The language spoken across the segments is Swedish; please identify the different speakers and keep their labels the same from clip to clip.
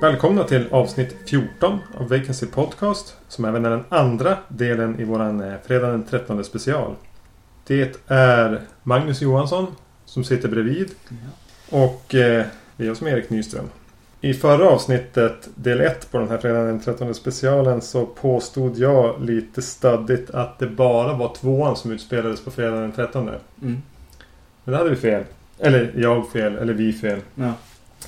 Speaker 1: Välkomna till avsnitt 14 av Vacancy Podcast. Som även är den andra delen i våran eh, fredag den 13 special. Det är Magnus Johansson som sitter bredvid. Och eh, det är jag som är Erik Nyström. I förra avsnittet, del 1 på den här fredagen den 13 specialen så påstod jag lite stöddigt att det bara var tvåan som utspelades på fredagen den 13.
Speaker 2: Mm.
Speaker 1: Men det hade vi fel. Eller jag fel, eller vi fel.
Speaker 2: Ja.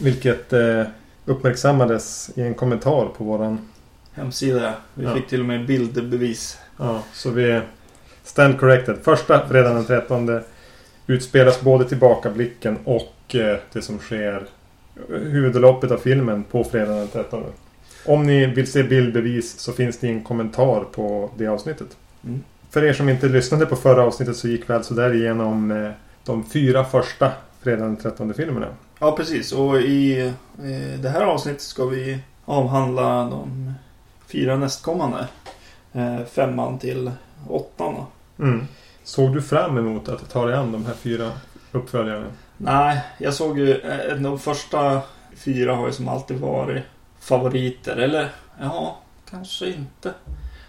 Speaker 1: Vilket eh, uppmärksammades i en kommentar på våran...
Speaker 2: Hemsida. Vi
Speaker 1: Ja.
Speaker 2: fick till och med bildbevis.
Speaker 1: Ja, så vi... Stand corrected. Första fredagen den 13 utspelas både tillbakablicken och eh, det som sker huvudloppet av filmen på fredagen den 13. Om ni vill se bildbevis så finns det en kommentar på det avsnittet.
Speaker 2: Mm.
Speaker 1: För er som inte lyssnade på förra avsnittet så gick vi alltså där igenom eh, de fyra första fredagen den 13 filmerna.
Speaker 2: Ja, precis. Och i eh, det här avsnittet ska vi avhandla de fyra nästkommande. Eh, femman till åttan.
Speaker 1: Mm. Såg du fram emot att ta dig an de här fyra uppföljarna?
Speaker 2: Nej, jag såg ju eh, de första fyra har ju som alltid varit favoriter. Eller ja, kanske inte.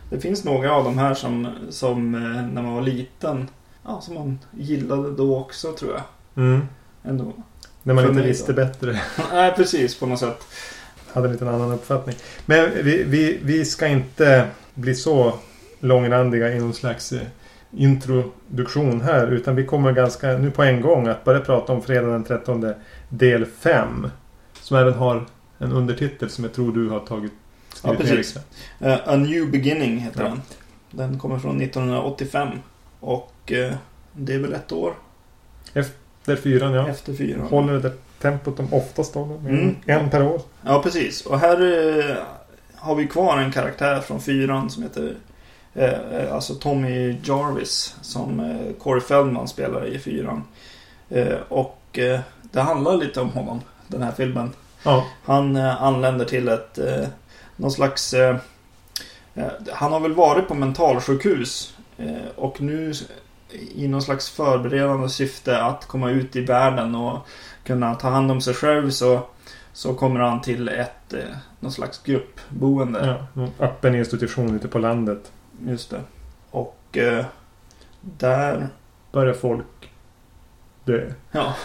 Speaker 2: Det finns några av de här som, som eh, när man var liten, ja, som man gillade då också tror jag.
Speaker 1: Mm.
Speaker 2: Ändå.
Speaker 1: När man
Speaker 2: För
Speaker 1: inte visste
Speaker 2: då.
Speaker 1: bättre.
Speaker 2: Nej, precis på något sätt.
Speaker 1: Hade en liten annan uppfattning. Men vi, vi, vi ska inte bli så långrandiga i någon slags eh, introduktion här. Utan vi kommer ganska nu på en gång att börja prata om fredag den 13 del 5. Som även har en undertitel som jag tror du har tagit
Speaker 2: Ja, precis. Eh, A New Beginning heter
Speaker 1: Ja.
Speaker 2: den. Den kommer från 1985. Och eh, det är väl ett år
Speaker 1: Där fyran ja.
Speaker 2: efter fyra.
Speaker 1: Håller det tempot de oftast håller.
Speaker 2: Mm.
Speaker 1: En per år.
Speaker 2: Ja, precis. Och här eh, har vi kvar en karaktär från fyran som heter eh, eh, alltså Tommy Jarvis som eh, Corey Feldman spelar i fyran. Eh, och eh, det handlar lite om honom, den här filmen.
Speaker 1: Ja.
Speaker 2: Han eh, anländer till ett eh, någon slags... Eh, han har väl varit på mentalsjukhus och nu i någon slags förberedande syfte att komma ut i världen och kunna ta hand om sig själv så, så kommer han till ett eh, någon slags gruppboende.
Speaker 1: ja. Någon öppen institution ute på landet.
Speaker 2: Just det. Och eh, där...
Speaker 1: Börjar folk dö.
Speaker 2: Ja,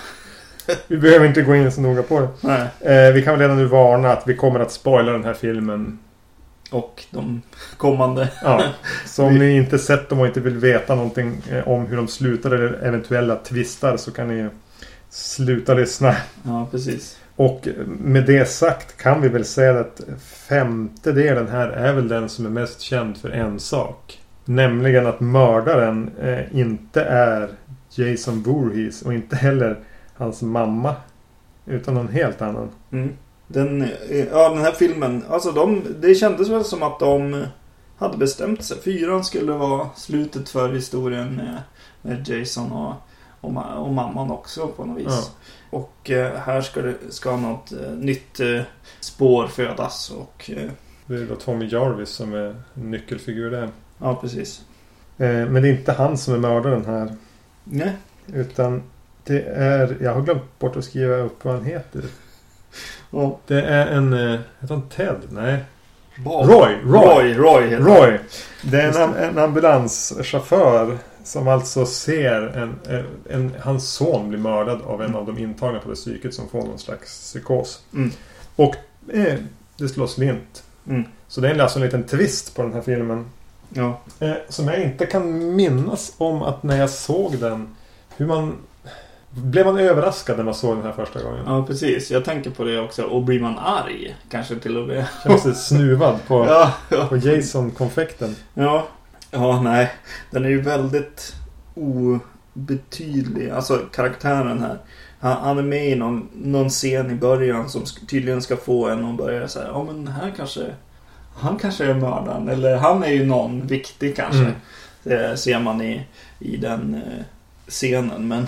Speaker 1: Vi behöver inte gå in så noga på det.
Speaker 2: nej.
Speaker 1: Eh, vi kan väl redan nu varna att vi kommer att spoila den här filmen.
Speaker 2: Och de kommande...
Speaker 1: Ja. Så om ni inte sett dem och inte vill veta någonting eh, om hur de slutar eller eventuella twistar så kan ni sluta lyssna.
Speaker 2: Ja, precis.
Speaker 1: Och med det sagt kan vi väl säga att femte delen här är väl den som är mest känd för en sak. Nämligen att mördaren eh, inte är Jason Voorhees och inte heller hans mamma. Utan någon helt annan.
Speaker 2: Mm. Den, eh, ja, den här filmen, alltså de, det kändes väl som att de hade bestämt sig. Fyran skulle vara slutet för historien med, med Jason och, och, och mamman också på något vis.
Speaker 1: Ja.
Speaker 2: Och eh, här ska, det, ska något eh, nytt eh, spår födas och
Speaker 1: Det är då Tommy Jarvis som är nyckelfigur där.
Speaker 2: ja, precis.
Speaker 1: Men det är inte han som är mördaren här.
Speaker 2: Nej.
Speaker 1: Utan det är... Jag har glömt bort att skriva upp vad han heter.
Speaker 2: Ja.
Speaker 1: Det är en... Heter han Ted? Nej.
Speaker 2: Bob.
Speaker 1: Roy! Roy!
Speaker 2: Roy, Roy.
Speaker 1: Roy! Det är en, en ambulanschaufför som alltså ser en, en, en... Hans son blir mördad av en av de intagna på det psyket som får någon slags psykos.
Speaker 2: Mm.
Speaker 1: Och eh, det slås slint.
Speaker 2: Mm.
Speaker 1: Så det är alltså en liten twist på den här filmen.
Speaker 2: Ja.
Speaker 1: Eh, som jag inte kan minnas om att när jag såg den. Hur man... Blev man överraskad när man såg den här första gången?
Speaker 2: ja, precis. Jag tänker på det också. Och blir man arg kanske till och med.
Speaker 1: Kände sig snuvad på,
Speaker 2: Ja, ja.
Speaker 1: på Jason-konfekten.
Speaker 2: Ja, ja, nej. Den är ju väldigt obetydlig. Alltså karaktären här. Han, han är med i någon, någon scen i början som tydligen ska få en att börja säga ja men här kanske han kanske är mördaren. Eller han är ju någon viktig kanske.
Speaker 1: Mm.
Speaker 2: Det ser man i, i den eh, scenen. Men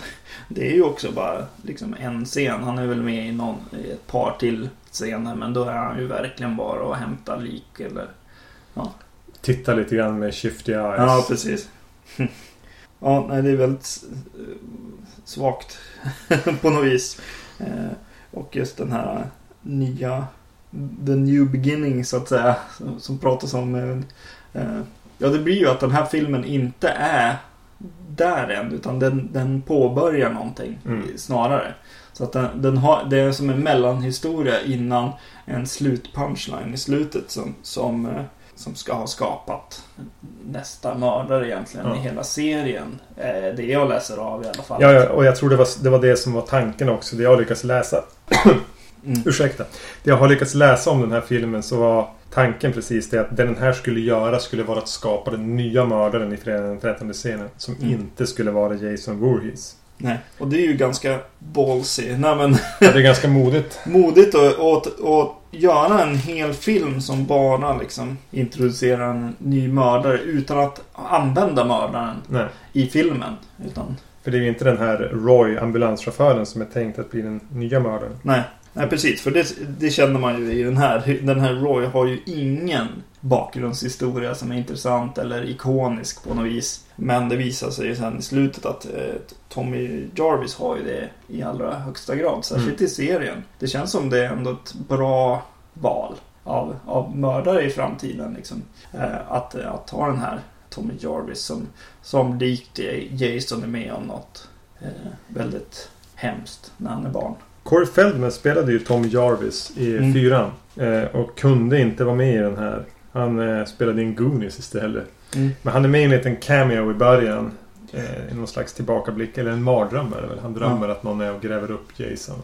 Speaker 2: det är ju också bara liksom en scen. Han är väl med i, någon, i ett par till scener. Men då är han ju verkligen bara och hämtar lik eller...
Speaker 1: Titta lite grann med shifty eyes.
Speaker 2: Ja, precis. ja, nej, det är väldigt eh, svagt på något vis. Eh, och just den här nya The New Beginning så att säga. Som, pratas om. Eh, ja, det blir ju att den här filmen inte är där än. Utan den, den påbörjar någonting
Speaker 1: Mm.
Speaker 2: snarare. Så att den, den har, det är som en mellanhistoria innan en slutpunchline i slutet som, som, som ska ha skapat nästa mördare egentligen
Speaker 1: Ja.
Speaker 2: i hela serien. Eh, det jag läser av i alla fall.
Speaker 1: Ja, och jag tror det var, det var det som var tanken också. Det jag lyckats läsa.
Speaker 2: Mm.
Speaker 1: Ursäkta. Det jag har lyckats läsa om den här filmen så var tanken precis det att det den här skulle göra skulle vara att skapa den nya mördaren i fredagen den 13 scenen. Som
Speaker 2: Mm.
Speaker 1: inte skulle vara Jason Voorhees.
Speaker 2: Nej, och det är ju ganska ballsy. Nej men
Speaker 1: Ja, det är ganska modigt.
Speaker 2: modigt att, göra en hel film som bara liksom introducerar en ny mördare utan att använda mördaren
Speaker 1: Nej.
Speaker 2: i filmen. Utan,
Speaker 1: För det är ju inte den här Roy, ambulanschauffören, som är tänkt att bli den nya mördaren.
Speaker 2: nej, nej precis. För det, det känner man ju i den här. Den här Roy har ju ingen bakgrundshistoria som är intressant eller ikonisk på något vis. Men det visar sig ju sen i slutet att eh, Tommy Jarvis har ju det i allra högsta grad. Särskilt i serien. Det känns som det är ändå ett bra val av, av mördare i framtiden. Liksom. Eh, att, att ta den här Tommy Jarvis som, som likt Jason är med om något eh, väldigt hemskt när han är barn.
Speaker 1: Corey Feldman spelade ju Tom Jarvis i
Speaker 2: Mm.
Speaker 1: fyran. Eh, och kunde inte vara med i den här. Han eh, spelade in Goonies istället.
Speaker 2: Mm.
Speaker 1: Men han är med i en liten cameo i början. Eh, I någon slags tillbakablick. Eller en mardröm är det väl. Han drömmer att någon är och gräver upp Jason.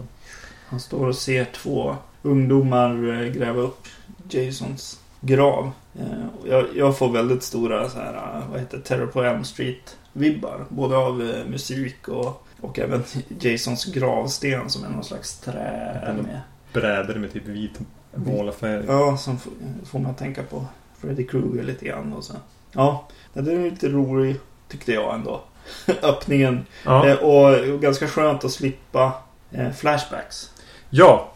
Speaker 2: Han står och ser två ungdomar eh, gräva upp Jasons grav. Eh, Jag, jag får väldigt stora så här, eh, vad heter Terror på Elm Street-vibbar. Både av musik och, och även Jasons gravsten som är någon slags trä med.
Speaker 1: Brädor med typ vit målarfärg.
Speaker 2: Ja, som får, man tänka på Freddy Krueger lite grann. Och så. Ja, det är lite rolig tyckte jag ändå. Öppningen.
Speaker 1: Ja.
Speaker 2: Eh, och, och ganska skönt att slippa eh, flashbacks.
Speaker 1: Ja,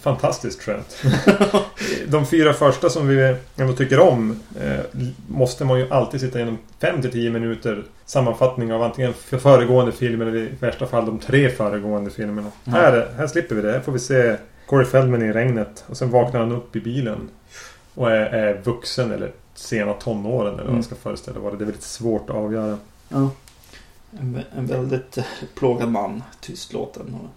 Speaker 1: fantastiskt skönt. De fyra första som vi ändå tycker om eh, måste man ju alltid sitta igenom 5-10 minuter sammanfattning av antingen för föregående film eller i värsta fall de tre föregående filmerna.
Speaker 2: Ja.
Speaker 1: Här, här slipper vi det. Här får vi se Corey Feldman i regnet och sen vaknar han upp i bilen och är, är vuxen eller sena tonåren eller vad
Speaker 2: Mm.
Speaker 1: man ska föreställa vara. Det är väldigt svårt att avgöra.
Speaker 2: Ja. En, en väldigt eh, plågad man, tystlåten. Och,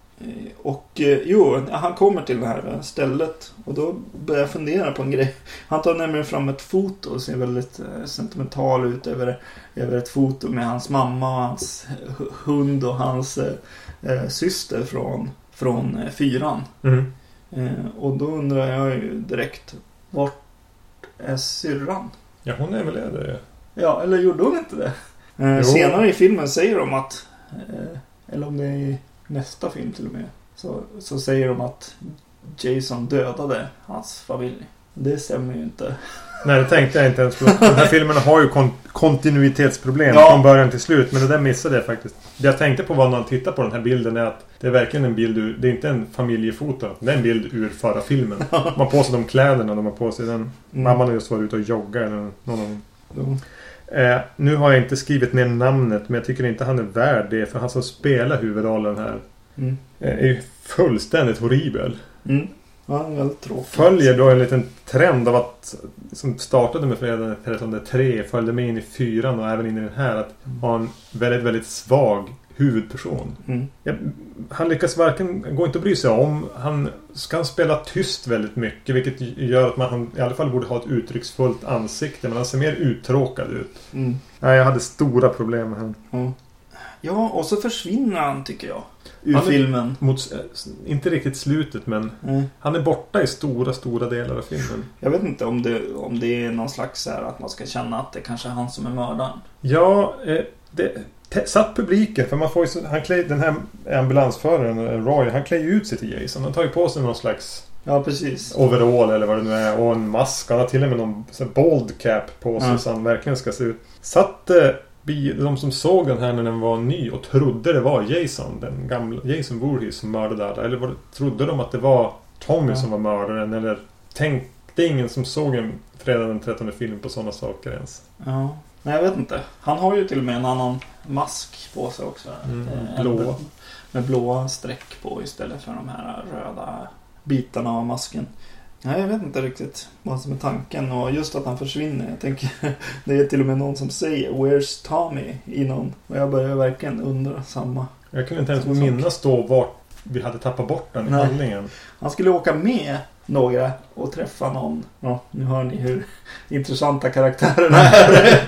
Speaker 2: och eh, jo, han kommer till det här stället och då börjar jag fundera på en grej. Han tar nämligen fram ett foto och ser väldigt eh, sentimental ut över, över ett foto med hans mamma och hans hu- hund och hans eh, eh, syster från, från eh, fyran.
Speaker 1: Mm.
Speaker 2: Eh, och då undrar jag ju direkt, vart är syrran?
Speaker 1: Ja, hon är väl det.
Speaker 2: Ja, eller gjorde hon inte det? Eh, senare i filmen säger de att, eh, eller om det är nästa film till och med, så, så säger de att Jason dödade hans familj. Det stämmer ju inte.
Speaker 1: Nej, det tänkte jag inte ens på. De här filmerna har ju kon- kontinuitetsproblem
Speaker 2: Ja.
Speaker 1: från början till slut. Men det där missade jag faktiskt. Det jag tänkte på var när man tittar på den här bilden är att det är verkligen en bild ur... Det är inte en familjefoto. Det är en bild ur förra filmen. De har på sig de kläderna de har på sig. Den.
Speaker 2: Mm.
Speaker 1: Mamman har just varit ute och joggat eller någon av dem.
Speaker 2: Jo.
Speaker 1: Eh, nu har jag inte skrivit ner namnet men jag tycker inte han är värd det. För han som spelar huvudrollen här
Speaker 2: Mm.
Speaker 1: eh, är fullständigt horribel.
Speaker 2: Mm. Ja, väldigt tråkigt.
Speaker 1: Följer då en liten trend av att som startade med fredag den 13 3 följde med in i fyran och även in i den här att ha en väldigt, väldigt svag huvudperson.
Speaker 2: Mm.
Speaker 1: Ja, han lyckas varken, går inte att bry sig om. Han ska spela tyst väldigt mycket vilket gör att man han i alla fall borde ha ett uttrycksfullt ansikte men han ser mer uttråkad ut.
Speaker 2: Mm.
Speaker 1: Nej, jag hade stora problem med honom.
Speaker 2: Ja. ja, och så försvinner han tycker jag. Ur
Speaker 1: Han
Speaker 2: filmen.
Speaker 1: Mot, eh, inte riktigt slutet men
Speaker 2: Mm.
Speaker 1: han är borta i stora, stora delar av filmen.
Speaker 2: Jag vet inte om det, om det är någon slags så här att man ska känna att det kanske är han som är mördaren.
Speaker 1: Ja, eh, det satt publiken. För man får ju så, han klär, den här ambulansföraren, eh, Roy, han klär ju ut sig till Jason. Han tar ju på sig någon slags
Speaker 2: Ja, precis.
Speaker 1: overall eller vad det nu är. Och en mask. Han har till och med någon sån bold cap på sig.
Speaker 2: Ja.
Speaker 1: Så han verkligen ska se ut. Satt eh, de som såg den här när den var ny och trodde det var Jason, den gamla Jason Voorhees som mördade alla. Eller var det, trodde de att det var Tommy
Speaker 2: Ja.
Speaker 1: som var mördaren? Eller tänkte ingen som såg en fredag den 13 film på sådana saker ens?
Speaker 2: Ja. Nej, jag vet inte. Han har ju till och med en annan mask på sig också.
Speaker 1: Mm,
Speaker 2: Eh,
Speaker 1: blå.
Speaker 2: Med blåa streck på istället för de här röda bitarna av masken. Nej, jag vet inte riktigt vad som är tanken och just att han försvinner. Jag tänker, det är till och med någon som säger Where's Tommy? i någon. Och jag börjar verkligen undra samma.
Speaker 1: Jag kunde inte ens minnas då vart vi hade tappat bort den i handlingen.
Speaker 2: Han skulle åka med några och träffa någon. Ja, nu hör ni hur intressanta karaktärerna är.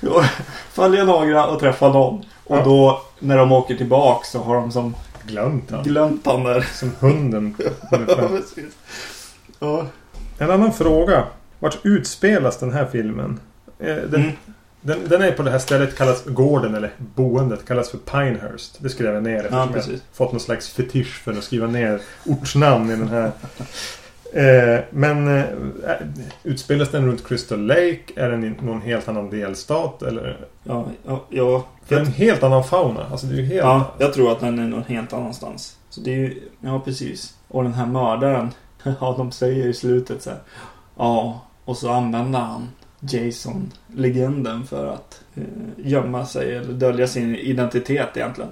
Speaker 2: Ja, Följa några och träffa någon. Och
Speaker 1: Ja.
Speaker 2: då när de åker tillbaka så har de som
Speaker 1: Glömt han.
Speaker 2: glömt han där.
Speaker 1: Som hunden.
Speaker 2: Ja.
Speaker 1: En annan fråga. Vart utspelas den här filmen? Eh, Den,
Speaker 2: Mm.
Speaker 1: Den, den är på det här stället kallas gården eller boendet kallas för Pinehurst. Det skrev jag ner
Speaker 2: Ja,
Speaker 1: jag fått någon slags fetisch för att skriva ner ortsnamn i den här. Eh, men eh, utspelas den runt Crystal Lake? Är den i någon helt annan delstat? Eller?
Speaker 2: Ja, ja, ja.
Speaker 1: För det är en helt annan fauna. Alltså det är helt...
Speaker 2: ja, jag tror att den är någon helt annanstans. Så det är ju, ja precis. Och den här mördaren. Ja, de säger i slutet så här. Ja, och så använder han Jason-legenden för att eh, gömma sig eller dölja sin identitet egentligen.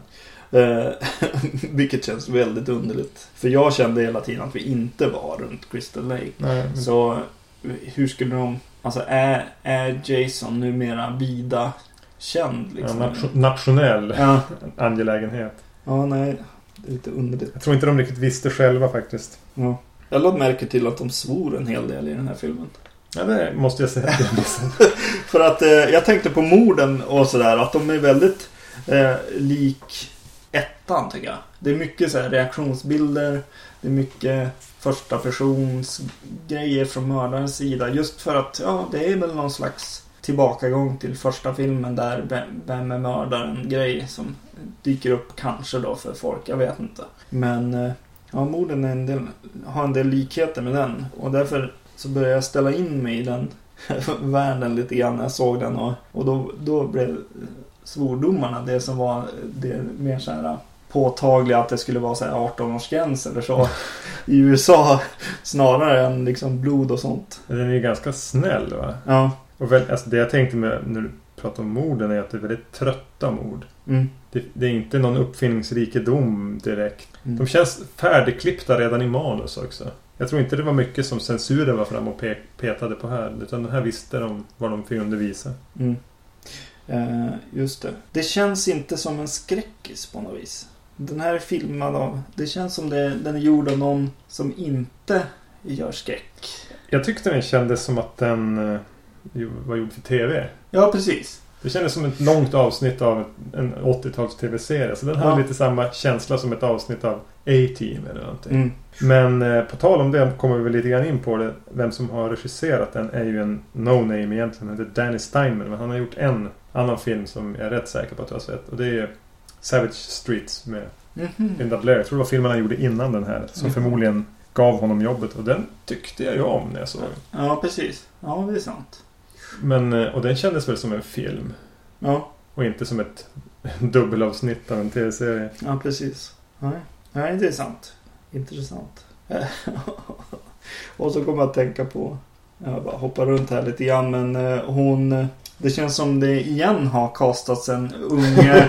Speaker 2: Eh, vilket känns väldigt underligt. För jag kände hela tiden att vi inte var runt Crystal Lake.
Speaker 1: Nej,
Speaker 2: Så eh, hur skulle de... Alltså är, är Jason numera vida känd
Speaker 1: ja,
Speaker 2: liksom?
Speaker 1: nation, nationell
Speaker 2: Ja,
Speaker 1: angelägenhet.
Speaker 2: ja, nej. Det är lite underligt.
Speaker 1: Jag tror inte de riktigt visste själva faktiskt.
Speaker 2: Ja. Jag lade märke till att de svor en hel del i den här filmen.
Speaker 1: Ja, det måste jag säga att jag missade.
Speaker 2: För att eh, jag tänkte på morden och sådär. Att de är väldigt eh, lik ettan tycker jag. Det är mycket så här reaktionsbilder. Det är mycket första persons grejer från mördarens sida. Just för att ja, det är väl någon slags tillbakagång till första filmen där vem, vem är mördaren grej som dyker upp kanske då för folk. Jag vet inte. Men eh, ja, morden är en del, har en del likheter med den. Och därför så började jag ställa in mig i den världen lite grann när jag såg den. Och, och då, då blev svordomarna det som var det mer så här påtagliga att det skulle vara så här 18-årsgräns eller så i USA snarare än liksom blod och sånt.
Speaker 1: Den är ju ganska snäll va?
Speaker 2: Ja.
Speaker 1: Och väl, alltså det jag tänkte med när du pratar om morden är att det är väldigt trötta mord.
Speaker 2: Mm.
Speaker 1: Det, det är inte någon uppfinningsrikedom direkt.
Speaker 2: Mm.
Speaker 1: De känns färdigklippta redan i manus också. Jag tror inte det var mycket som censuren var fram och pe- petade på här. Utan den här visste de vad de fick undervisa.
Speaker 2: Mm. Eh, just det. Det känns inte som en skräckis på något vis. Den här är filmad av... Det känns som det, den är gjord av någon som inte gör skräck.
Speaker 1: Jag tyckte den kändes som att den eh, var gjord för TV.
Speaker 2: Ja, precis.
Speaker 1: Det kändes som ett långt avsnitt av en 80-tals TV-serie. Så den hade
Speaker 2: Ja.
Speaker 1: lite samma känsla som ett avsnitt av A-Team eller någonting.
Speaker 2: Mm.
Speaker 1: Men eh, på tal om det kommer vi väl lite grann in på det. Vem som har regisserat den är ju en no-name egentligen. Han heter Danny Steinman. Men han har gjort en annan film som jag är rätt säker på att du har sett. Och det är Savage Streets med
Speaker 2: Mhm.
Speaker 1: Linda Blair. Jag tror det var filmen han gjorde innan den här. Som
Speaker 2: Mm.
Speaker 1: förmodligen gav honom jobbet. Och den tyckte jag ju om när jag såg den.
Speaker 2: Ja, precis. Ja, det är sant.
Speaker 1: Men, eh, och den kändes väl som en film.
Speaker 2: Ja,
Speaker 1: Och inte som ett dubbelavsnitt av en tv-serie.
Speaker 2: ja precis. Nej. Nej, det är sant. Intressant. och så kommer jag att tänka på... Jag bara hoppar runt här lite grann, men eh, hon... eh, Det känns som det igen har kastats en ung... eh,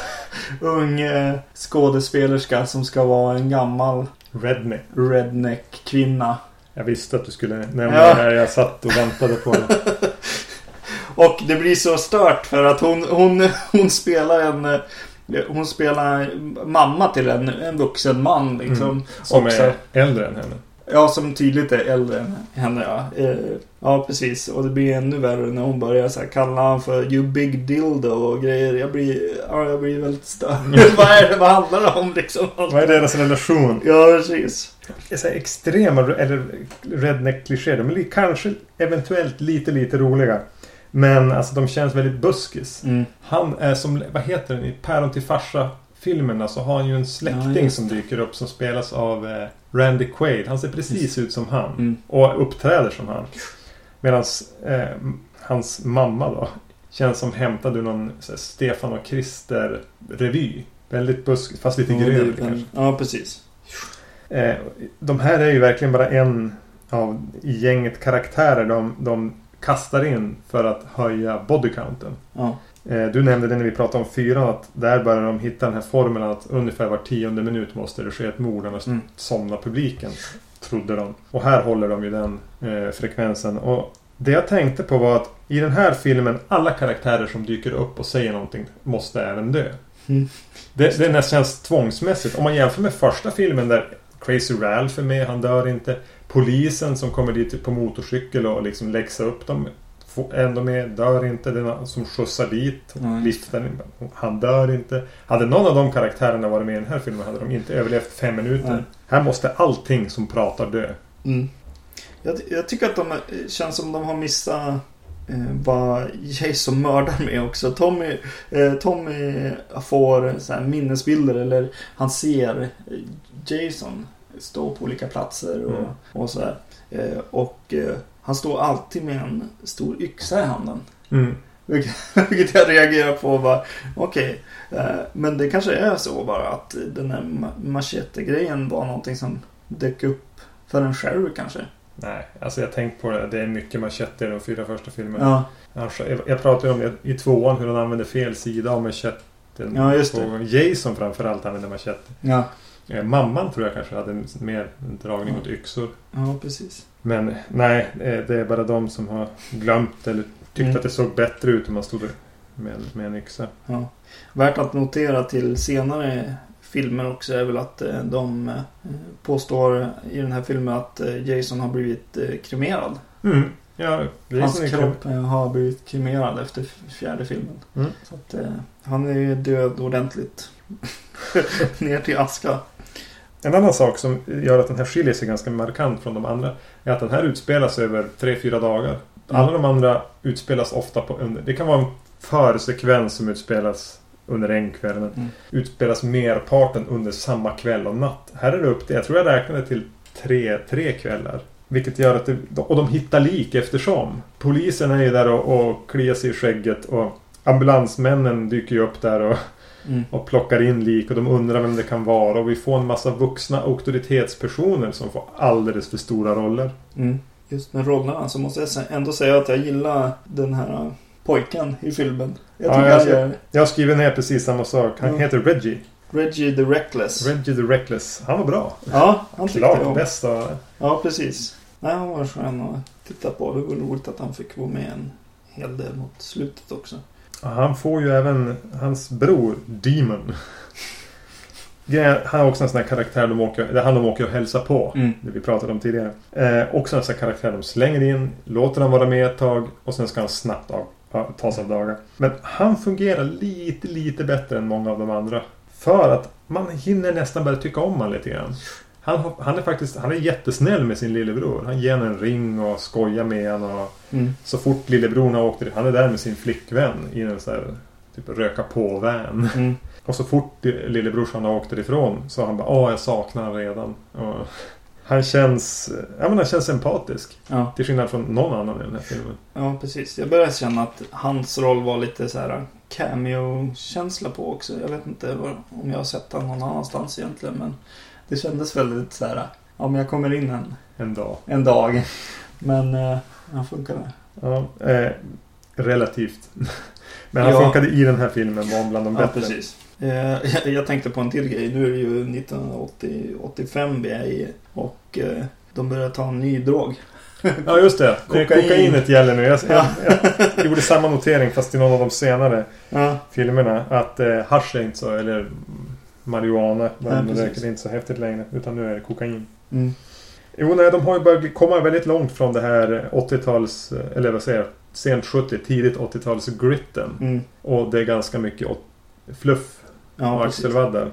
Speaker 2: ung eh, skådespelerska som ska vara en gammal
Speaker 1: Redneck.
Speaker 2: redneck-kvinna.
Speaker 1: Jag visste att du skulle nämna
Speaker 2: Ja.
Speaker 1: det här. Jag satt och väntade på det.
Speaker 2: Och det blir så stört för att hon, hon, hon spelar en... Hon spelar mamma till en, en vuxen man liksom.
Speaker 1: Mm. Som
Speaker 2: också.
Speaker 1: är äldre än henne.
Speaker 2: Ja, som tydligt är äldre än henne ja. Eh, Ja, precis. Och det blir ännu värre när hon börjar så här kalla han för you big dildo och grejer. Jag blir, ja, jag blir väldigt störd. vad är det, vad handlar det om liksom?
Speaker 1: Vad är deras relation?
Speaker 2: Ja, precis.
Speaker 1: Det är så här extrema, eller redneck-klichéer. De är kanske eventuellt lite, lite roliga. Men alltså de känns väldigt buskis.
Speaker 2: Mm.
Speaker 1: Han är som, vad heter den, i Päron till farsa filmerna så har han ju en
Speaker 2: Ja,
Speaker 1: släkting
Speaker 2: just
Speaker 1: som dyker upp som spelas av eh, Randy Quaid. Han ser precis ut som han.
Speaker 2: Mm.
Speaker 1: Och uppträder som han. Medan eh, hans mamma då Känns som hämtad ur någon här, Stefan och Krister-revy. Väldigt busk, fast lite
Speaker 2: Ja,
Speaker 1: grön
Speaker 2: det-
Speaker 1: kanske.
Speaker 2: Ja, precis.
Speaker 1: Eh, de här är ju verkligen bara en av i gänget karaktärer de, de kastar in för att höja bodycounten.
Speaker 2: Ja.
Speaker 1: Eh, du nämnde det när vi pratade om fyran att där börjar de hitta den här formeln att ungefär var tionde minut måste det ske ett mord annars
Speaker 2: Mm.
Speaker 1: somnar publiken. Trodde de. Och här håller de ju den eh, frekvensen. Och det jag tänkte på var att i den här filmen alla karaktärer som dyker upp och säger någonting måste även dö.
Speaker 2: Mm.
Speaker 1: Det, det nästan känns tvångsmässigt. Om man jämför med första filmen där Crazy Ralph är med, han dör inte. Polisen som kommer dit på motorcykel och liksom läxar upp dem. Ändå med, dör inte. Den som skjutsar dit, liften, han dör inte. Hade någon av de karaktärerna varit med i den här filmen hade de inte överlevt fem minuter.
Speaker 2: Nej.
Speaker 1: Här måste allting som pratar dö.
Speaker 2: Mm. Jag, jag tycker att de är- känns som de har missat eh, vad Jason mördar med också. Tommy, eh, Tommy får så här minnesbilder eller han ser Jason stå på olika platser och,
Speaker 1: Mm.
Speaker 2: och så här. Eh, och eh, han står alltid med en stor yxa i handen.
Speaker 1: Mm.
Speaker 2: Vilket vilket jag reagerar på. bara, Okej, eh, men det kanske är så bara att den här ma- machete-grejen var någonting som dök upp för en själv kanske.
Speaker 1: Nej, alltså jag tänkt på det. Det är mycket machete i de fyra första filmerna.
Speaker 2: Ja,
Speaker 1: jag- pratade om det i tvåan hur han använde fel sida av macheten.
Speaker 2: Ja, just det.
Speaker 1: på- Jason framförallt använde machete.
Speaker 2: ja,
Speaker 1: Eh, Mamman tror jag kanske hade mer dragning
Speaker 2: Ja.
Speaker 1: åt yxor.
Speaker 2: ja precis.
Speaker 1: Men nej, eh, det är bara de som har glömt eller tyckte
Speaker 2: Mm.
Speaker 1: att det såg bättre ut om man stod med, med en yxa.
Speaker 2: Ja. Värt att notera till senare filmer också är väl att eh, de påstår i den här filmen att Jason har blivit kremerad.
Speaker 1: Mm. Ja,
Speaker 2: Hans kropp har blivit kremerad efter fjärde filmen.
Speaker 1: Mm.
Speaker 2: Så att, eh, han är ju död ordentligt. Ner till aska.
Speaker 1: En annan sak som gör att den här skiljer sig ganska markant från de andra är att den här utspelas över 3-4 dagar. Alla de andra utspelas ofta på under... Det kan vara en försekvens som utspelas under en kväll. Men
Speaker 2: Mm.
Speaker 1: utspelas merparten under samma kväll och natt. Här är det upp till, jag tror jag räknade till tre, tre kvällar. Vilket gör att det, och de hittar lik eftersom. Polisen är ju där och, och kliar sig i skägget och ambulansmännen dyker ju upp där och,
Speaker 2: Mm.
Speaker 1: och plockar in lik och de undrar vem det kan vara. Och vi får en massa vuxna auktoritetspersoner som får alldeles för stora roller.
Speaker 2: Mm. Just med rollerna så måste jag ändå säga att jag gillar den här uh, pojken i filmen. Jag
Speaker 1: Ja, jag Jag har skrivit ner precis samma sak. Han
Speaker 2: Ja.
Speaker 1: heter Reggie.
Speaker 2: Reggie the Reckless.
Speaker 1: Reggie the Reckless. Han var bra.
Speaker 2: Ja, han tyckte jag
Speaker 1: Klart bäst av
Speaker 2: Ja, precis. Nej, han var skön att titta på. Det var roligt att han fick vara med en hel del mot slutet också.
Speaker 1: Han får ju även hans bror Demon. Han är också en sån här karaktär de åker, han de åker och hälsar på.
Speaker 2: Mm.
Speaker 1: Det vi pratade om tidigare. Eh, också en sån här karaktär de slänger in, låter han vara med ett tag och sen ska han snabbt av, tas av dagar. Men han fungerar lite, lite bättre än många av de andra. För att man hinner nästan börja tycka om honom lite grann. Han, han är faktiskt han är jättesnäll med sin lillebror. Han ger honom en ring och skojar med honom. Och
Speaker 2: Mm.
Speaker 1: så fort lillebror har åkt Han är där med sin flickvän i en sån här typ röka på-van.
Speaker 2: Mm.
Speaker 1: Och så fort lillebrorsan har åkt därifrån så har han bara Åh, jag saknar han redan. Och han känns... Ja men han känns empatisk.
Speaker 2: Ja,
Speaker 1: Till skillnad från någon annan i den här filmen.
Speaker 2: ja, precis. Jag började känna att hans roll var lite så här cameo-känsla på också. Jag vet inte om jag har sett honom någon annanstans egentligen. Men det kändes väldigt så här. Ja, men jag kommer in en,
Speaker 1: En dag. en
Speaker 2: dag. Men eh, han funkade.
Speaker 1: Ja, eh, relativt. Men han
Speaker 2: Ja.
Speaker 1: funkade i den här filmen var bland de
Speaker 2: Ja,
Speaker 1: bättre.
Speaker 2: precis. Eh, jag- jag tänkte på en till grej. Nu är det ju 1985 vi är i. Och eh, de börjar ta en ny drog.
Speaker 1: Ja just det.
Speaker 2: Kokain.
Speaker 1: Kokain. Kokainet gäller nu. Jag, jag,
Speaker 2: Ja.
Speaker 1: jag gjorde samma notering fast i någon av de senare
Speaker 2: Ja,
Speaker 1: filmerna. Att eh, hasch är inte så, eller marijuana. Men det
Speaker 2: precis.
Speaker 1: räcker inte så häftigt längre. Utan nu är det kokain.
Speaker 2: mm.
Speaker 1: Jo, nej, de har ju börjat komma väldigt långt från det här 80-tals, eller vad säger jag, sent 70, tidigt 80-tals gritten.
Speaker 2: Mm.
Speaker 1: Och det är ganska mycket fluff
Speaker 2: Ja,
Speaker 1: och axelvaddar.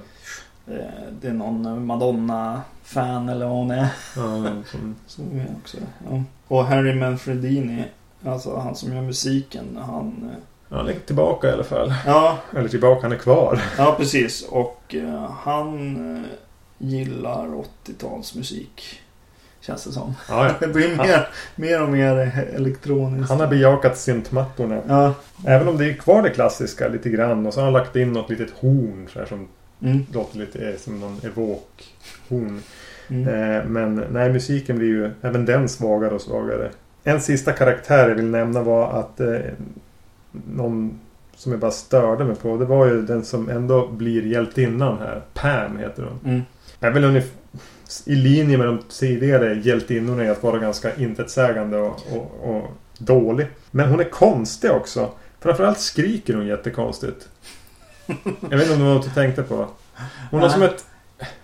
Speaker 2: Eh, Det är någon Madonna-fan eller vad hon är.
Speaker 1: Ja, som,
Speaker 2: Som är också. Ja. Och Harry Manfredini. Alltså han som gör musiken. Han...
Speaker 1: ja, han är tillbaka i alla fall.
Speaker 2: Ja,
Speaker 1: Eller tillbaka, han är kvar.
Speaker 2: ja precis. Och eh, han eh, gillar 80-talsmusik. Känns det som.
Speaker 1: Ja, ja.
Speaker 2: Det blir mer, mer och mer elektroniskt.
Speaker 1: Han har bejakat syntmattorna.
Speaker 2: Ja.
Speaker 1: Även om det är kvar det klassiska lite grann. Och så har han lagt in något litet horn så här, som
Speaker 2: Mm.
Speaker 1: låter lite eh, som någon evok-horn.
Speaker 2: Mm.
Speaker 1: Eh, men nej, musiken blir ju även den svagare och svagare. En sista karaktär jag vill nämna var att eh, någon som jag bara störde mig på. Det var ju den som ändå blir hjältinnan här. Pam heter hon.
Speaker 2: Mm.
Speaker 1: är väl ungefär i linje med de tidigare hjältinnorna i att vara ganska intetsägande och, och, och dålig. Men hon är konstig också. Framförallt skriker hon jättekonstigt. Jag vet inte om det var något du tänkte på. Hon har som ett...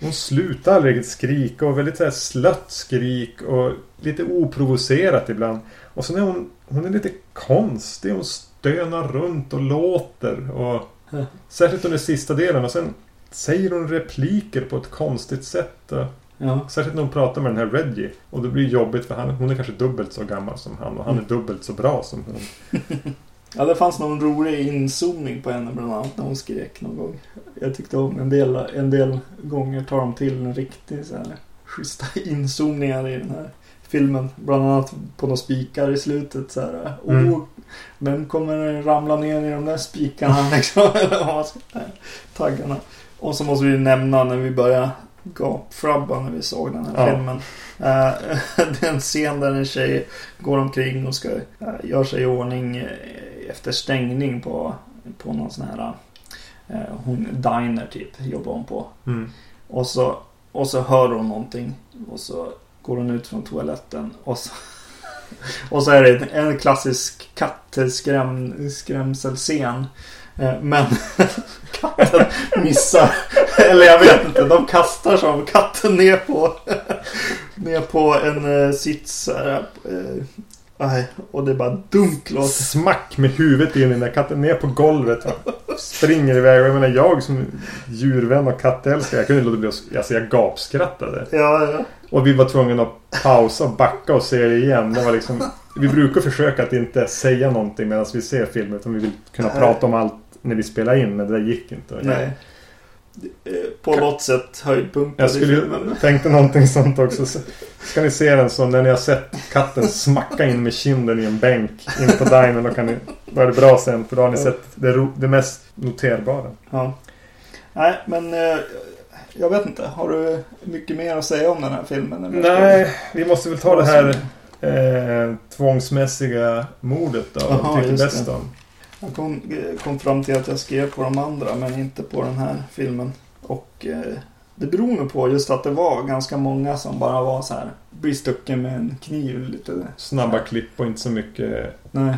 Speaker 1: Hon slutar aldrig skrika och väldigt så här slött skrik och lite oprovocerat ibland. Och sen är hon, hon är lite konstig. Hon stönar runt och låter. Och. Särskilt under sista delen. Och sen säger hon repliker på ett konstigt sätt.
Speaker 2: Ja.
Speaker 1: Särskilt när hon pratar med den här Reggie. Och det blir jobbigt för han, hon är kanske dubbelt så gammal som han. Och han är dubbelt så bra som hon.
Speaker 2: ja, det fanns någon rolig inzoomning på henne bland annat när hon skrek någon gång. Jag tyckte om en del, en del gånger tar de till en riktig så här schyssta inzoomningar i den här filmen. Bland annat på några spikar i slutet så här. Oh,
Speaker 1: Mm.
Speaker 2: vem kommer ramla ner i de där spikarna liksom? Taggarna. Och så måste vi nämna när vi började gapfrabba när vi såg den här
Speaker 1: Ja.
Speaker 2: filmen. Eh, det är en scen där en tjej går omkring och ska uh, göra sig i ordning eh, efter stängning på, på någon sån här eh, hon diner typ jobbar hon på.
Speaker 1: Mm.
Speaker 2: Och så, och så hör hon någonting. Och så går hon ut från toaletten. Och så, och så är det en, klassisk kattskrämselscen. skrämselscen eh, Men katten missar. Eller jag vet inte. De kastar som katten ner på. Ner på en eh, sits. Eh, nej, och det är bara dunk låter.
Speaker 1: Smack med huvudet in i den där katten. Ner på golvet. Springer iväg. Och jag menar jag som djurvän och kattälskare. Jag kunde inte låta bli att... Alltså jag gapskrattade.
Speaker 2: Ja, ja.
Speaker 1: Och vi var tvungna att pausa och backa och se det igen. Det var liksom... Vi brukar försöka att inte säga någonting medan vi ser filmen. Utan vi vill kunna
Speaker 2: Nej.
Speaker 1: prata om allt när vi spelar in. Men det där gick inte.
Speaker 2: Nej. Eh, På något sätt höjdpunkten
Speaker 1: Jag skulle tänkte någonting sånt också. Så Ska ni se den som när ni har sett katten smacka in med kinden i en bänk in på dinern. Då, kan ni, då är det bra sen. För då har ni sett det, det mest noterbara.
Speaker 2: Ja. Nej, men eh, jag vet inte. Har du mycket mer att säga om den här filmen? eller?
Speaker 1: Nej, vi måste väl ta det här eh, tvångsmässiga mordet då. Vad tycker bäst om?
Speaker 2: Jag kom, eh, kom fram till att jag skrev på de andra, men inte på den här filmen. Och eh, det beror nog på just att det var ganska många som bara var så här. Blir stucken med en kniv lite.
Speaker 1: Snabba klipp och inte så mycket...
Speaker 2: Nej.